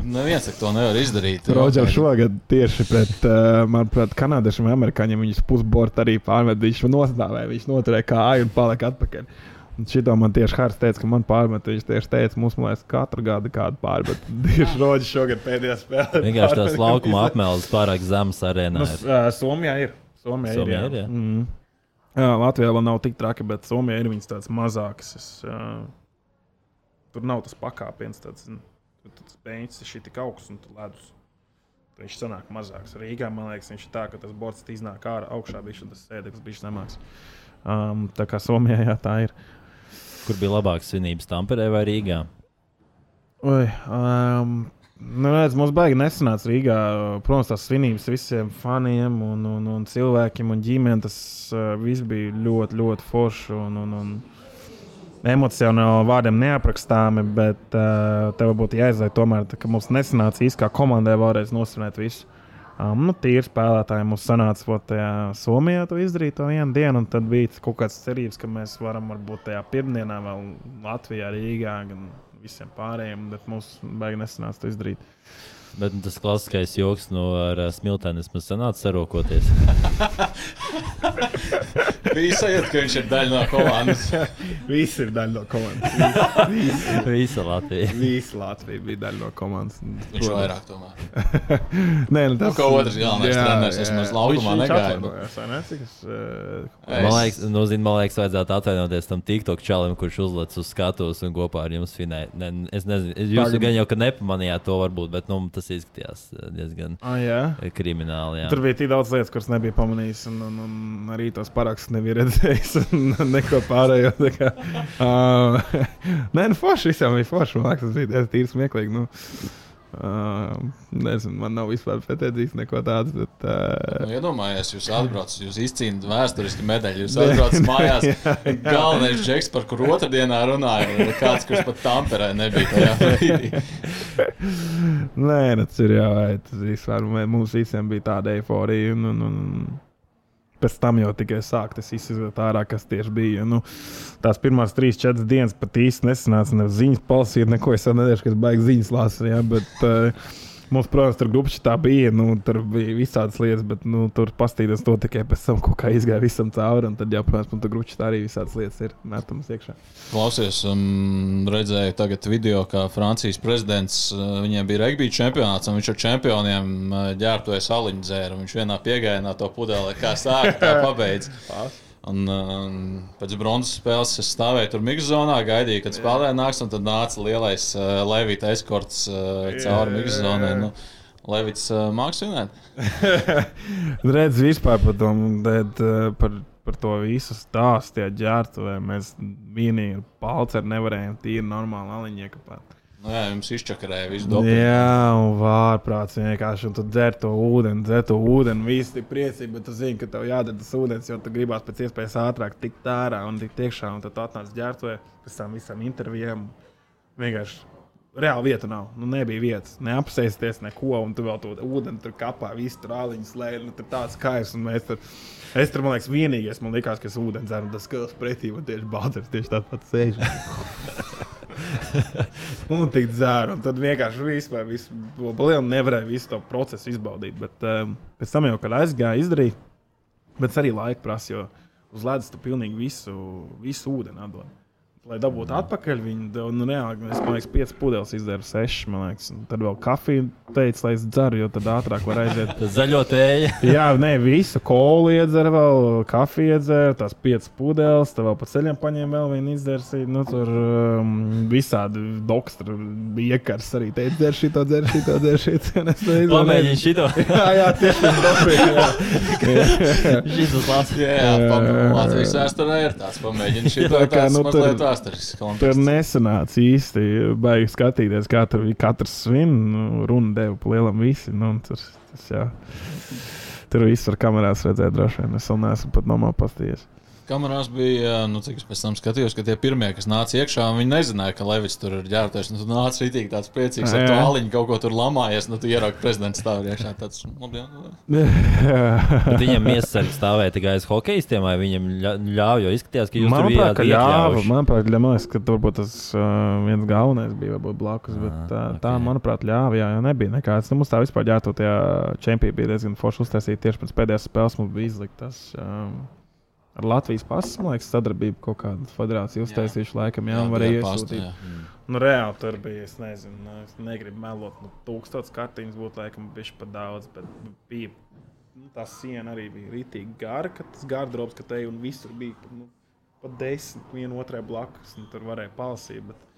Neviens to nevar izdarīt.
Rodžers šogad tieši pret, uh, manuprāt, kanādiešiem un amerikāņiem viņus pusbortu arī pārmet. Viņš nostāvēja, viņš noturēja kāju un palika atpakaļ. Un šito man tieši Hārs teica, ka man pārmet. Viņš tieši teica, mums liekas, katru gadu kādu pārmet. (laughs) Tieši Rodžers šogad pēdējā spēlē.
Vienkārši tās laukuma apmēles pārāk zemes arēnā.
Nu,
ir.
ā, Somijā ir. Somijā,
Somijā
ir,
ir,
jā.
jā.
Mm. Jā, Latvijā vēl nav tik traki, bet Somijā ir viņas tādas mazākas. Es, uh, tur nav tas pakāpiens, tāds nu, tur tas beigts ir tik augsts un ledus. Viņš sanāk mazāks. Rīgā man liekas, viņš ir tā, ka tas borts iznāk ārā augšā, bija tas sēdeklis, bija zemāks. Um, tā kā Somijā jā, tā ir.
Kur bija labākas svinības, Tamperē vai Rīgā?
Oi, um, nu, redz, mums baigi nesanāca Rīgā. Protams, tās svinības visiem faniem un, un, un cilvēkiem un ģimenēm. Tas uh, viss bija ļoti, ļoti forši un, un, un emocionāli vārdiem neaprakstāmi. Bet uh, tev būtu jāizlai tomēr, ka mums nesanāca īsti kā komandai vēlreiz nosvinēt visu. Um, nu, tīri spēlētāji mums sanāca ot, tajā Somijā to izdarīt to vienu dienu, un tad bija kaut kāds cerības, ka mēs varam varbūt tajā pirmdienā vēl Latvijā, Rīgā, gan visiem pārējiem, bet mums baigi nesanāca to izdarīt.
Bet nu, tas klasiskais joks no ar uh, smiltēm vismaz sanāca sarokoties. (laughs)
Bija sajūta, ka viņš ir daļa no komandas. (laughs)
Visi ir daļa no komandas. Visi, (laughs)
Visa Latvija.
visi Latvija bija daļa no komandas.
Viņš vairāk tomēr.
Nē, nu,
Nu, kā otrs galvenais treneris, vismaz laukumā negāja, bet-
Viņš vai ne? Cik es, uh,
Es-
Man liekas, nu, zin, man liekas, vajadzētu atvainoties tam TikTok čalim, kurš uzliek uz skatuves un kopā ar jums finē. Ne, es nezinu, jūs
Tagad-
gan jau ka nepamanījāt to, varbūt, bet nu, tas izskatījās uh, diezgan
ah, jā.
krimināli. Jā.
Tur bija tik daudz lietas, kuras nebija pamanījis, un, un, un arī tos parakstus nebija redzējis. (laughs) un Neko pārējo. Kā, (laughs) uh, (laughs) nē, nu, forši visam bija forši. Man liekas, tas bija diezgan smieklīgi. Nu, uh, nezinu, man nav vispār pretenzijas neko tādu. Bet, uh,
Nu, Iedomājieties, jūs atbraucat, jūs izcīnāt vēsturiski medaļu. Jūs (laughs) atbraucat mājās. Galvenais džeks, par kuru otrdienā runāja, ir kāds, kurš pat Tamperē nebija tajā (laughs) brīdī.
Nē, nu, tas ir jau tas vispār. Mums visiem bija tāda eiforija. Un, un, un pēc tam jau tikai sāk tas izsver ārā, kas tieši bija. Nu, tās pirmās trīs, četras dienas pat īsti nesanāca. Ne ziņas palasīt, neko es nedēļu, kas baigs ziņas lasīt. Ja, bet, uh, Mums, protams, tur grupā tā bija. Nu, tur bija visādas lietas, bet nu, tur pastīties to tikai pēc tam, kā izgāja visam cauri. Tad, jā, protams, tur grupā tā arī visādas lietas ir metamas iekšā.
Klausies, um, redzēju tagad video, kā Francijas prezidents, uh, viņiem bija regbija čempionāts, un viņš ar čempioniem uh, ģērbtoja saliņu dzēru. Viņš vienā piegājienā to pudeli, kā sāka, tā (laughs) pabeidz. Un, um, pēc bronzas spēles es stāvēju tur mikro zonā, gaidīju, kad spēlētāji nāks, un tad nāca lielais uh, Levita eskorts uh, cauri mikro zonai. Nu, Levits uh, mākslinieks. (laughs)
Redz, vispār par to, bet, uh, par, par to visu stāstu, ja ģērbtuvē mēs vienīgi ar palceru nevarējām tīri normāli aliņu iekāpt.
Nu, jā, jums izčakarēja visu dokumentu.
Jā, un vārprāts vienkārši, un tu dzer to ūdeni, dzer to ūdeni, visi ir priecīgi, bet tu zini, ka tev jādara tas ūdens, jo tu gribās pēc iespējas ātrāk tikt ārā un tikt iekšā, un tad tu atnāc ģērbtuvē pēc tam visam intervijam. Vienkārši reāli vieta nav. Nu, nebija vietas, neapsēsties neko, un tu vēl to ūdeni tur kapā, visu tur āliņas lēni. Nu, tur tāds kaivs, un mēs tur. Es tur, man liekas, vienīgais, man liekas, ka es ūdeni dzeru, un tas skats pretī man tieši bāzers, tieši tāpat sēž. (laughs) (laughs) un tik dzēru, un tad vienkārši vispār, lielu nevarēju visu to procesu izbaudīt. Bet um, pēc tam jau, kad aizgāju, izdarīju, bet tas arī laika prasa, jo uz ledus tu pilnīgi visu, visu ūdeni atdod. Lai dabūtu atpakaļ, viņi deva, nu, reāli, es domāju, ka 5 pudeles izdevu 6. Liekas, un tad vēl kafiju teica, lai es dzeru, jo tad ātrāk var aiziet.
Tas (laughs) zaļo tēja. (laughs)
Jā, nē, visu kolu iedzer, vēl kafiju iedzer, tās 5 pudeles, tad vēl pa ceļam paņēma vēl vienu izdersīju. Nu, tur um, visādi doktori bija iekars arī teica, dzer šito, dzer šito, dzer šito. (laughs)
Pamēģini šito.
Jā, jā, tieši tā, jā.
Šis uz Latvijas.
Jā, jā vēsturē ir tāds pamēģinājums. Šī
Tā
tā
kā, nu, tur-
mazliet vēsturisks
Tur
konteksts.
nesanāca īsti. Baigi skatīties, kā tur bija katrs svin. Nu, runa deva pa lielam visi. Nu, tas, tas, jā. Tur viss var kamerās redzēt, droši vien. Es vēl neesmu pat nomā pastījies.
Kamerās bija, nu, cik es pēc tam skatījos, ka tie pirmie, kas nāca iekšā, viņi nezināja, ka Levis tur ir ģērbties. Nu, tu nāc rītīgi tāds priecīgs, to aliņu kaut ko tur lamājies. Nu, tu ieraugi prezidents stāv iekšā. Tāds, labi, jā. (laughs)
viņam iesargi stāvēja tikai aiz hokeistiem, vai viņam ļāva, jo izskatījās, ka jūs
man
tur bijāt
ka ļāva. Manuprāt, ļāva, ka varbūt tas uh, viens galvenais bija varbūt blakus, bet tā, ah, okay. tā manuprāt, ļāva, jā, jo nebija nekāds. Nu, mums tā vispār ģērbto tajā čempionā bija diezgan forši uztaisīt tieši pēc pēdējās spēles mums bija izliktas. Um, ar Latvijas pasu, man liekas, sadarbību kaut kāda federācija uztaisījuši laikam, jā, jā varēja iesūtīt. Jā. Mm. Nu, reāli tur bija, es nezinu, nu, es negribu melot, nu, tūkstots kartiņas būtu laikam bišķi pa daudz, bet bija, nu, tā siena arī bija rītīgi gara, ka tas gardrobs, ka te un visur bija, nu, pat desmit, viena otrai blakus, un tur varēja palasīt, bet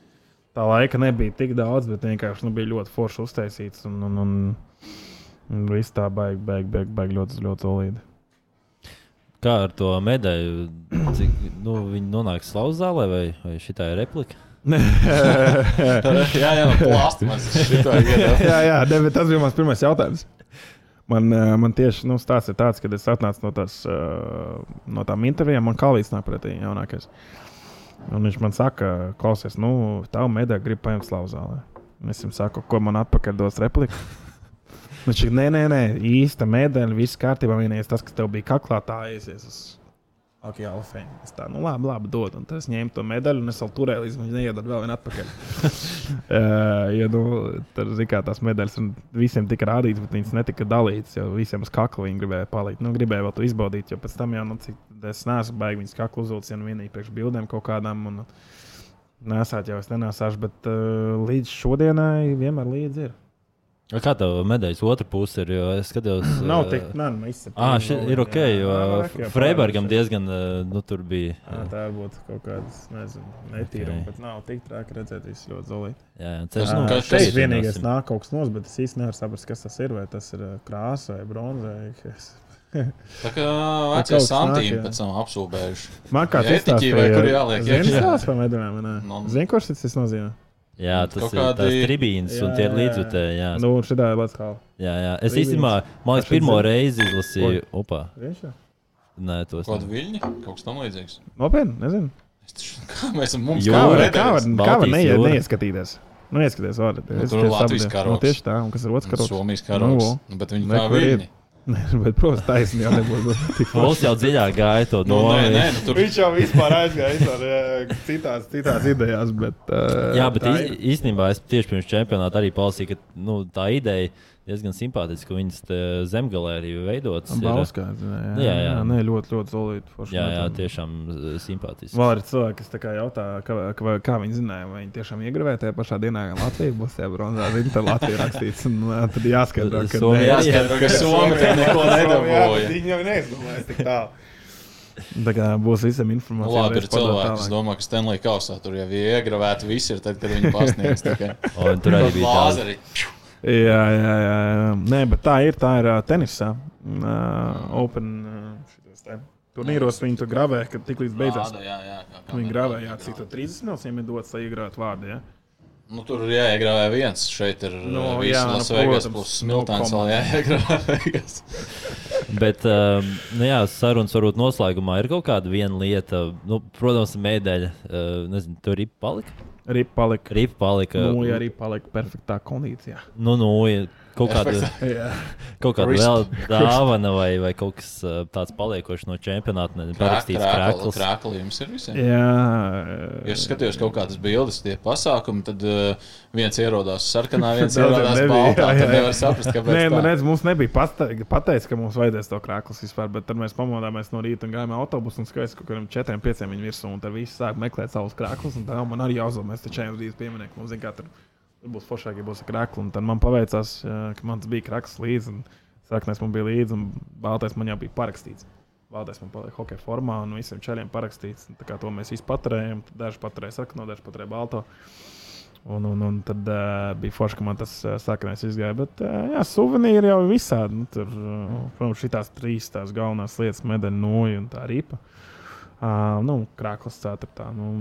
tā laika nebija tik daudz, bet vienkārši, nu, bija ļoti forši uztaisīts, un, un, un, un viss tā baigi, baigi, baigi, baigi ļoti, ļoti solīdi.
Kā ar to medaļu? Cik, nu, viņi nonāks slavas zālē vai, vai šī ir replika? (laughs)
jā, jā, plāsmas. (laughs) jā,
jā, ne, tas bija mans pirmais jautājums. Man, eh, man tieši nu, stāsts ir tāds, ka es atnācu no, tās, eh, no tām intervijām, man kalvīts nāk pretī jaunākais. Un viņš man saka, klausies, nu, tā medaļa grib paņemt slavu zālē. Es viņam saku, ko man atpakaļ dos replika. Viņš ir, nē, nē, nē, īsta medaļa, viss kārtībā. Vienīgais tas, kas tev bija kaklā, tā aizies uz okay, Alfēnu. Es tā, nu labi, labi, dod. Un tas ņēma to medaļu, un es vēl turēju, līdz viņš neiedod vēl vienu atpakaļ. uh, (laughs) (laughs) ja, nu, tad, kā tās medaļas visiem tika rādītas, bet viņas netika dalītas, jo visiem uz kakla viņi gribēja palikt. Nu, gribēja vēl to izbaudīt, jo pēc tam jau, nu, cik es neesmu baigi viņas kaklu uzvilcis, nu vienīgi priekš bildēm kaut kādām. Un, Nesāt jau es nenesāšu, bet uh, līdz šodienai vienmēr līdzi ir.
Kā tev medaļas otra puse ir? Es skatījos, (clears throat)
nav tik tālu izsmeļota.
Ah, šeit ir ok, jo jā, Freiburgam diezgan nu, tur bija.
Jā, tā varbūt kaut kādas, netīruma, okay. bet nav tik traki redzēt, viss ļoti zolīti.
Jā,
tas nu, ir. Šeit vienīgais nāk kaut kas nos, bet es īsti nevaru saprast, kas tas ir. Vai tas ir krāsa vai bronza. (laughs)
Tā kā vecie santīmi pēc tam apsūdzējuši.
Man kā tas ir, vai kur jāliek? Jā, tas ir medaļām. Zini, kurš tas nozīmē?
Jā, tas Kaut ir kādi... tās tribīnas, un tie ir līdzjutēji. Jā,
nu, šitā ir Latvijas.
Jā, jā. Es īstenībā, man liekas, pirmo reizi izlasīju. Opa. Nē, tos.
Kādu viļņu? Kaut kas tam līdzīgs.
Nopietni, nezinu. (laughs)
Kā mēs esam mums
kā var, kā var, kā var neie, neieskatīties? Nu, ieskaties, varat.
Nu, tur ir Latvijas karogs.
Nu, tieši tā, un kas ir otrs karogs?
Somijas karogs. Nu, bet viņi kā viļņi.
Nē, bet, protams, taisnība jau nebūs.
Pols jau dziļāk gāja to
no nu, nē, nē, nu,
tur... Viņš jau vispār aizgāja ar citās, citās idejās. Bet, uh,
Jā, bet īstenībā es tieši pirms čempionāta arī palasīju, ka nu, tā ideja diezgan simpātiski, ka viņas zemgālē arī veidotas.
Balskās, jā, jā, jā, jā. Nē, ļoti, ļoti solīti.
Jā, jā, tiešām simpātiski.
Vēl ir cilvēki, kas kā jautā, kā, kā, kā viņi zināja, vai viņi tiešām iegravēja tajā pašā dienā, ka Latvija būs tajā bronzā. Viņi tur Latvija rakstīts, un tad jāskaidro,
ka Somija jāskaidro, ka Somija neko nedabūja.
Viņi jau neizdomāja tik tālu. Tā kā būs visam informācija.
Labi, ir cilvēki, kas domā, ka Stanley Kausā tur jau ir iegravēti visi, ir tad, kad viņi pasniegs. (laughs)
Tur arī bija lāzeri.
Jā, jā, jā, jā. Nē, bet tā ir. Tā ir tenisā. Uh, open uh, turnīros viņi tur gravē, kad tik līdz beidzās.
Vāda, jā, jā, kā,
viņi gravē, jā, cik 30 minūtes viņiem ir dots, lai iegrātu vārdu. Ja?
Nu, tur ir jāiegrāvē viens. Šeit ir no, nu, jā, Las nu, Vegas plus Smiltāns vēl jāiegrāvē. (laughs)
Bet, um, nu jā, sarunas varbūt noslēgumā ir kaut kāda viena lieta. Nu, protams, mēdēļa, uh, nezinu, tur ir palika.
Ripa palika.
Ripa palika.
Nu, ja arī palika perfektā kondīcijā.
Nu, nu, ja kaut kāda, (laughs) kaut kāda vēl dāvana vai, vai kaut kas tāds paliekošs no čempionāta. Parakstīts krāklis.
Krāklis jums ir visiem.
Jā.
Ja es skatījos kaut kādas bildes, tie pasākumi, tad uh, viens ierodās sarkanā, (laughs) viens ierodās baltā. Jā, jā, jā. Tad nevar saprast, (laughs) kāpēc.
Nē, nu, redz, mums nebija pateicis, ka mums vajadzēs to krāklis vispār, bet tad mēs pamodāmies no rīta un gājām autobusu un skaidrs, ka kaut kādiem četriem, pieciem viņi virsū un tad visi sāk meklēt savus krāklus. Un tā man arī jāuzlabo, mēs taču ejam uz īstu pieminieku. Mums, zin, kā Tur būs foršāk, ja būs krāklis. Tad man paveicās, ka man bija krāklis līdzi. Sarkanais man bija līdzi, un baltais man jau bija parakstīts. Baltais man palika hokeja formā, un visiem čeļiem parakstīts. Tā kā to mēs visi paturējām. Daži paturēja sarkano, daži paturēja balto. Un, un, un tad uh, bija forši, ka man tas uh, sarkanais izgāja. Bet, uh, jā, suvenīri jau visādi. Nu, tur, uh, protams, šīs trīs tās galvenās lietas, medaļa, noja un tā ripa. Uh, nu, krāklis ceturtā. Nu,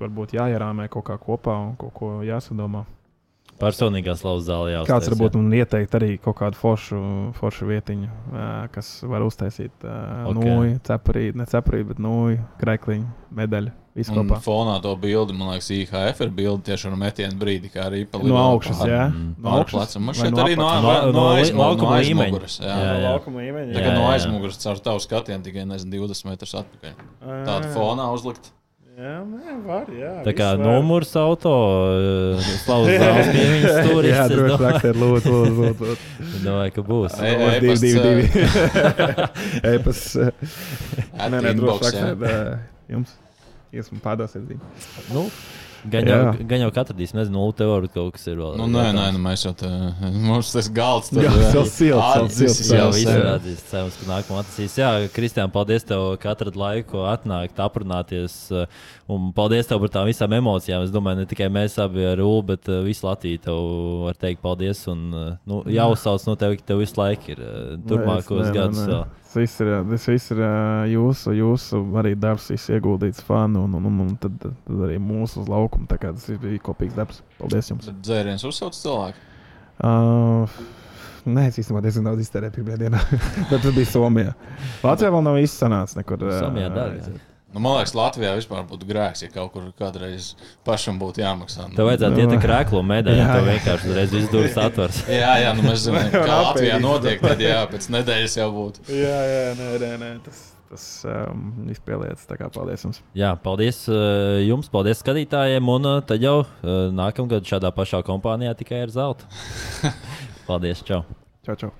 varbūt jāierāmē kaut kā kopā un kaut ko jāsadomā.
Personīgā slavas zālē jau.
Kāds varbūt man ieteikt arī kaut kādu foršu, foršu vietiņu, kas var uztaisīt okay. nūju, cepurīti, ne cepurīti, bet nūju, krekliņu, medaļu.
Un fonā to bildi, man liekas, IHF ir bilde tieši ar metienu brīdi, kā arī
pa no augšas, jā. Mm.
No augšas. Man šeit
no
arī no, no, no, no,
aizmugures, no
aizmugures. Jā, jā, jā.
līmeņa.
Tā kā no aizmugures caur tavu skatienu tikai, nezinu, 20 metrus atpakaļ. Tādu fonā uzlikt.
Jā, nē, var, jā.
Tā kā numurs auto, slavas (laughs) zāles piemiņas stūris.
jā, droši rakstīt, lūdzu, lūdzu, lūdzu. (laughs)
Domāju, ka būs.
Divi, divi, divi. (laughs) Epas. Nē, nē, droši rakstīt jums. Iesmu pārdosiet zīmi.
Nu. Gan jau, gan jau atradīs, nezinu, nulli teorija kaut kas ir vēl.
Nu, nē, nē, nu, mēs jau tā, (laughs) mums tas galds tur
jā, jau silts,
silts, jau izrādīs, cerams, ka nākamā atlasīs. Jā, Kristiāna, paldies tev, ka atrad laiku atnākt, aprunāties, un paldies tev par tām visām emocijām. Es domāju, ne tikai mēs abi ar Ulu, bet visu Latviju tev var teikt paldies, un nu, jāuzsauc no tevi, ka tev visu laiku ir turpmākos gadus vēl.
Tas viss ir, tas viss ir jūsu, jūsu arī darbs, viss ieguldīts fanu, un, un, un, un tad, tad arī mūsu uz laukuma. Tas bija kopīgs darbs. Paldies jums!
Dzēriens uzsauc cilvēku?
Uh, Nē, es īstenībā diezgan daudz iztērēju pirmajā dienā, (laughs) bet tas bija Somijā. Latvijā vēl nav izsanācis nekur.
Somijā dārgi.
Nu, man liekas, Latvijā vispār būtu grēks, ja kaut kur kādreiz pašam būtu jāmaksā.
Tev vajadzētu iet uz krēklu medaļu, ja tev vienkārši uzreiz izdūris atvers. (laughs)
jā, jā, nu mēs zinām, (laughs) kā Latvijā notiek, tad jā, pēc nedēļas jau būtu.
Jā, jā, nē, nē, nē. Tas... Tas um, izpēlēts. Paldies jums.
Jā, paldies uh, jums, paldies skatītājiem. Un uh, tad jau uh, nākamgad šādā pašā kompānijā tikai ar zeltu. (laughs) paldies, čau!
Čau, čau!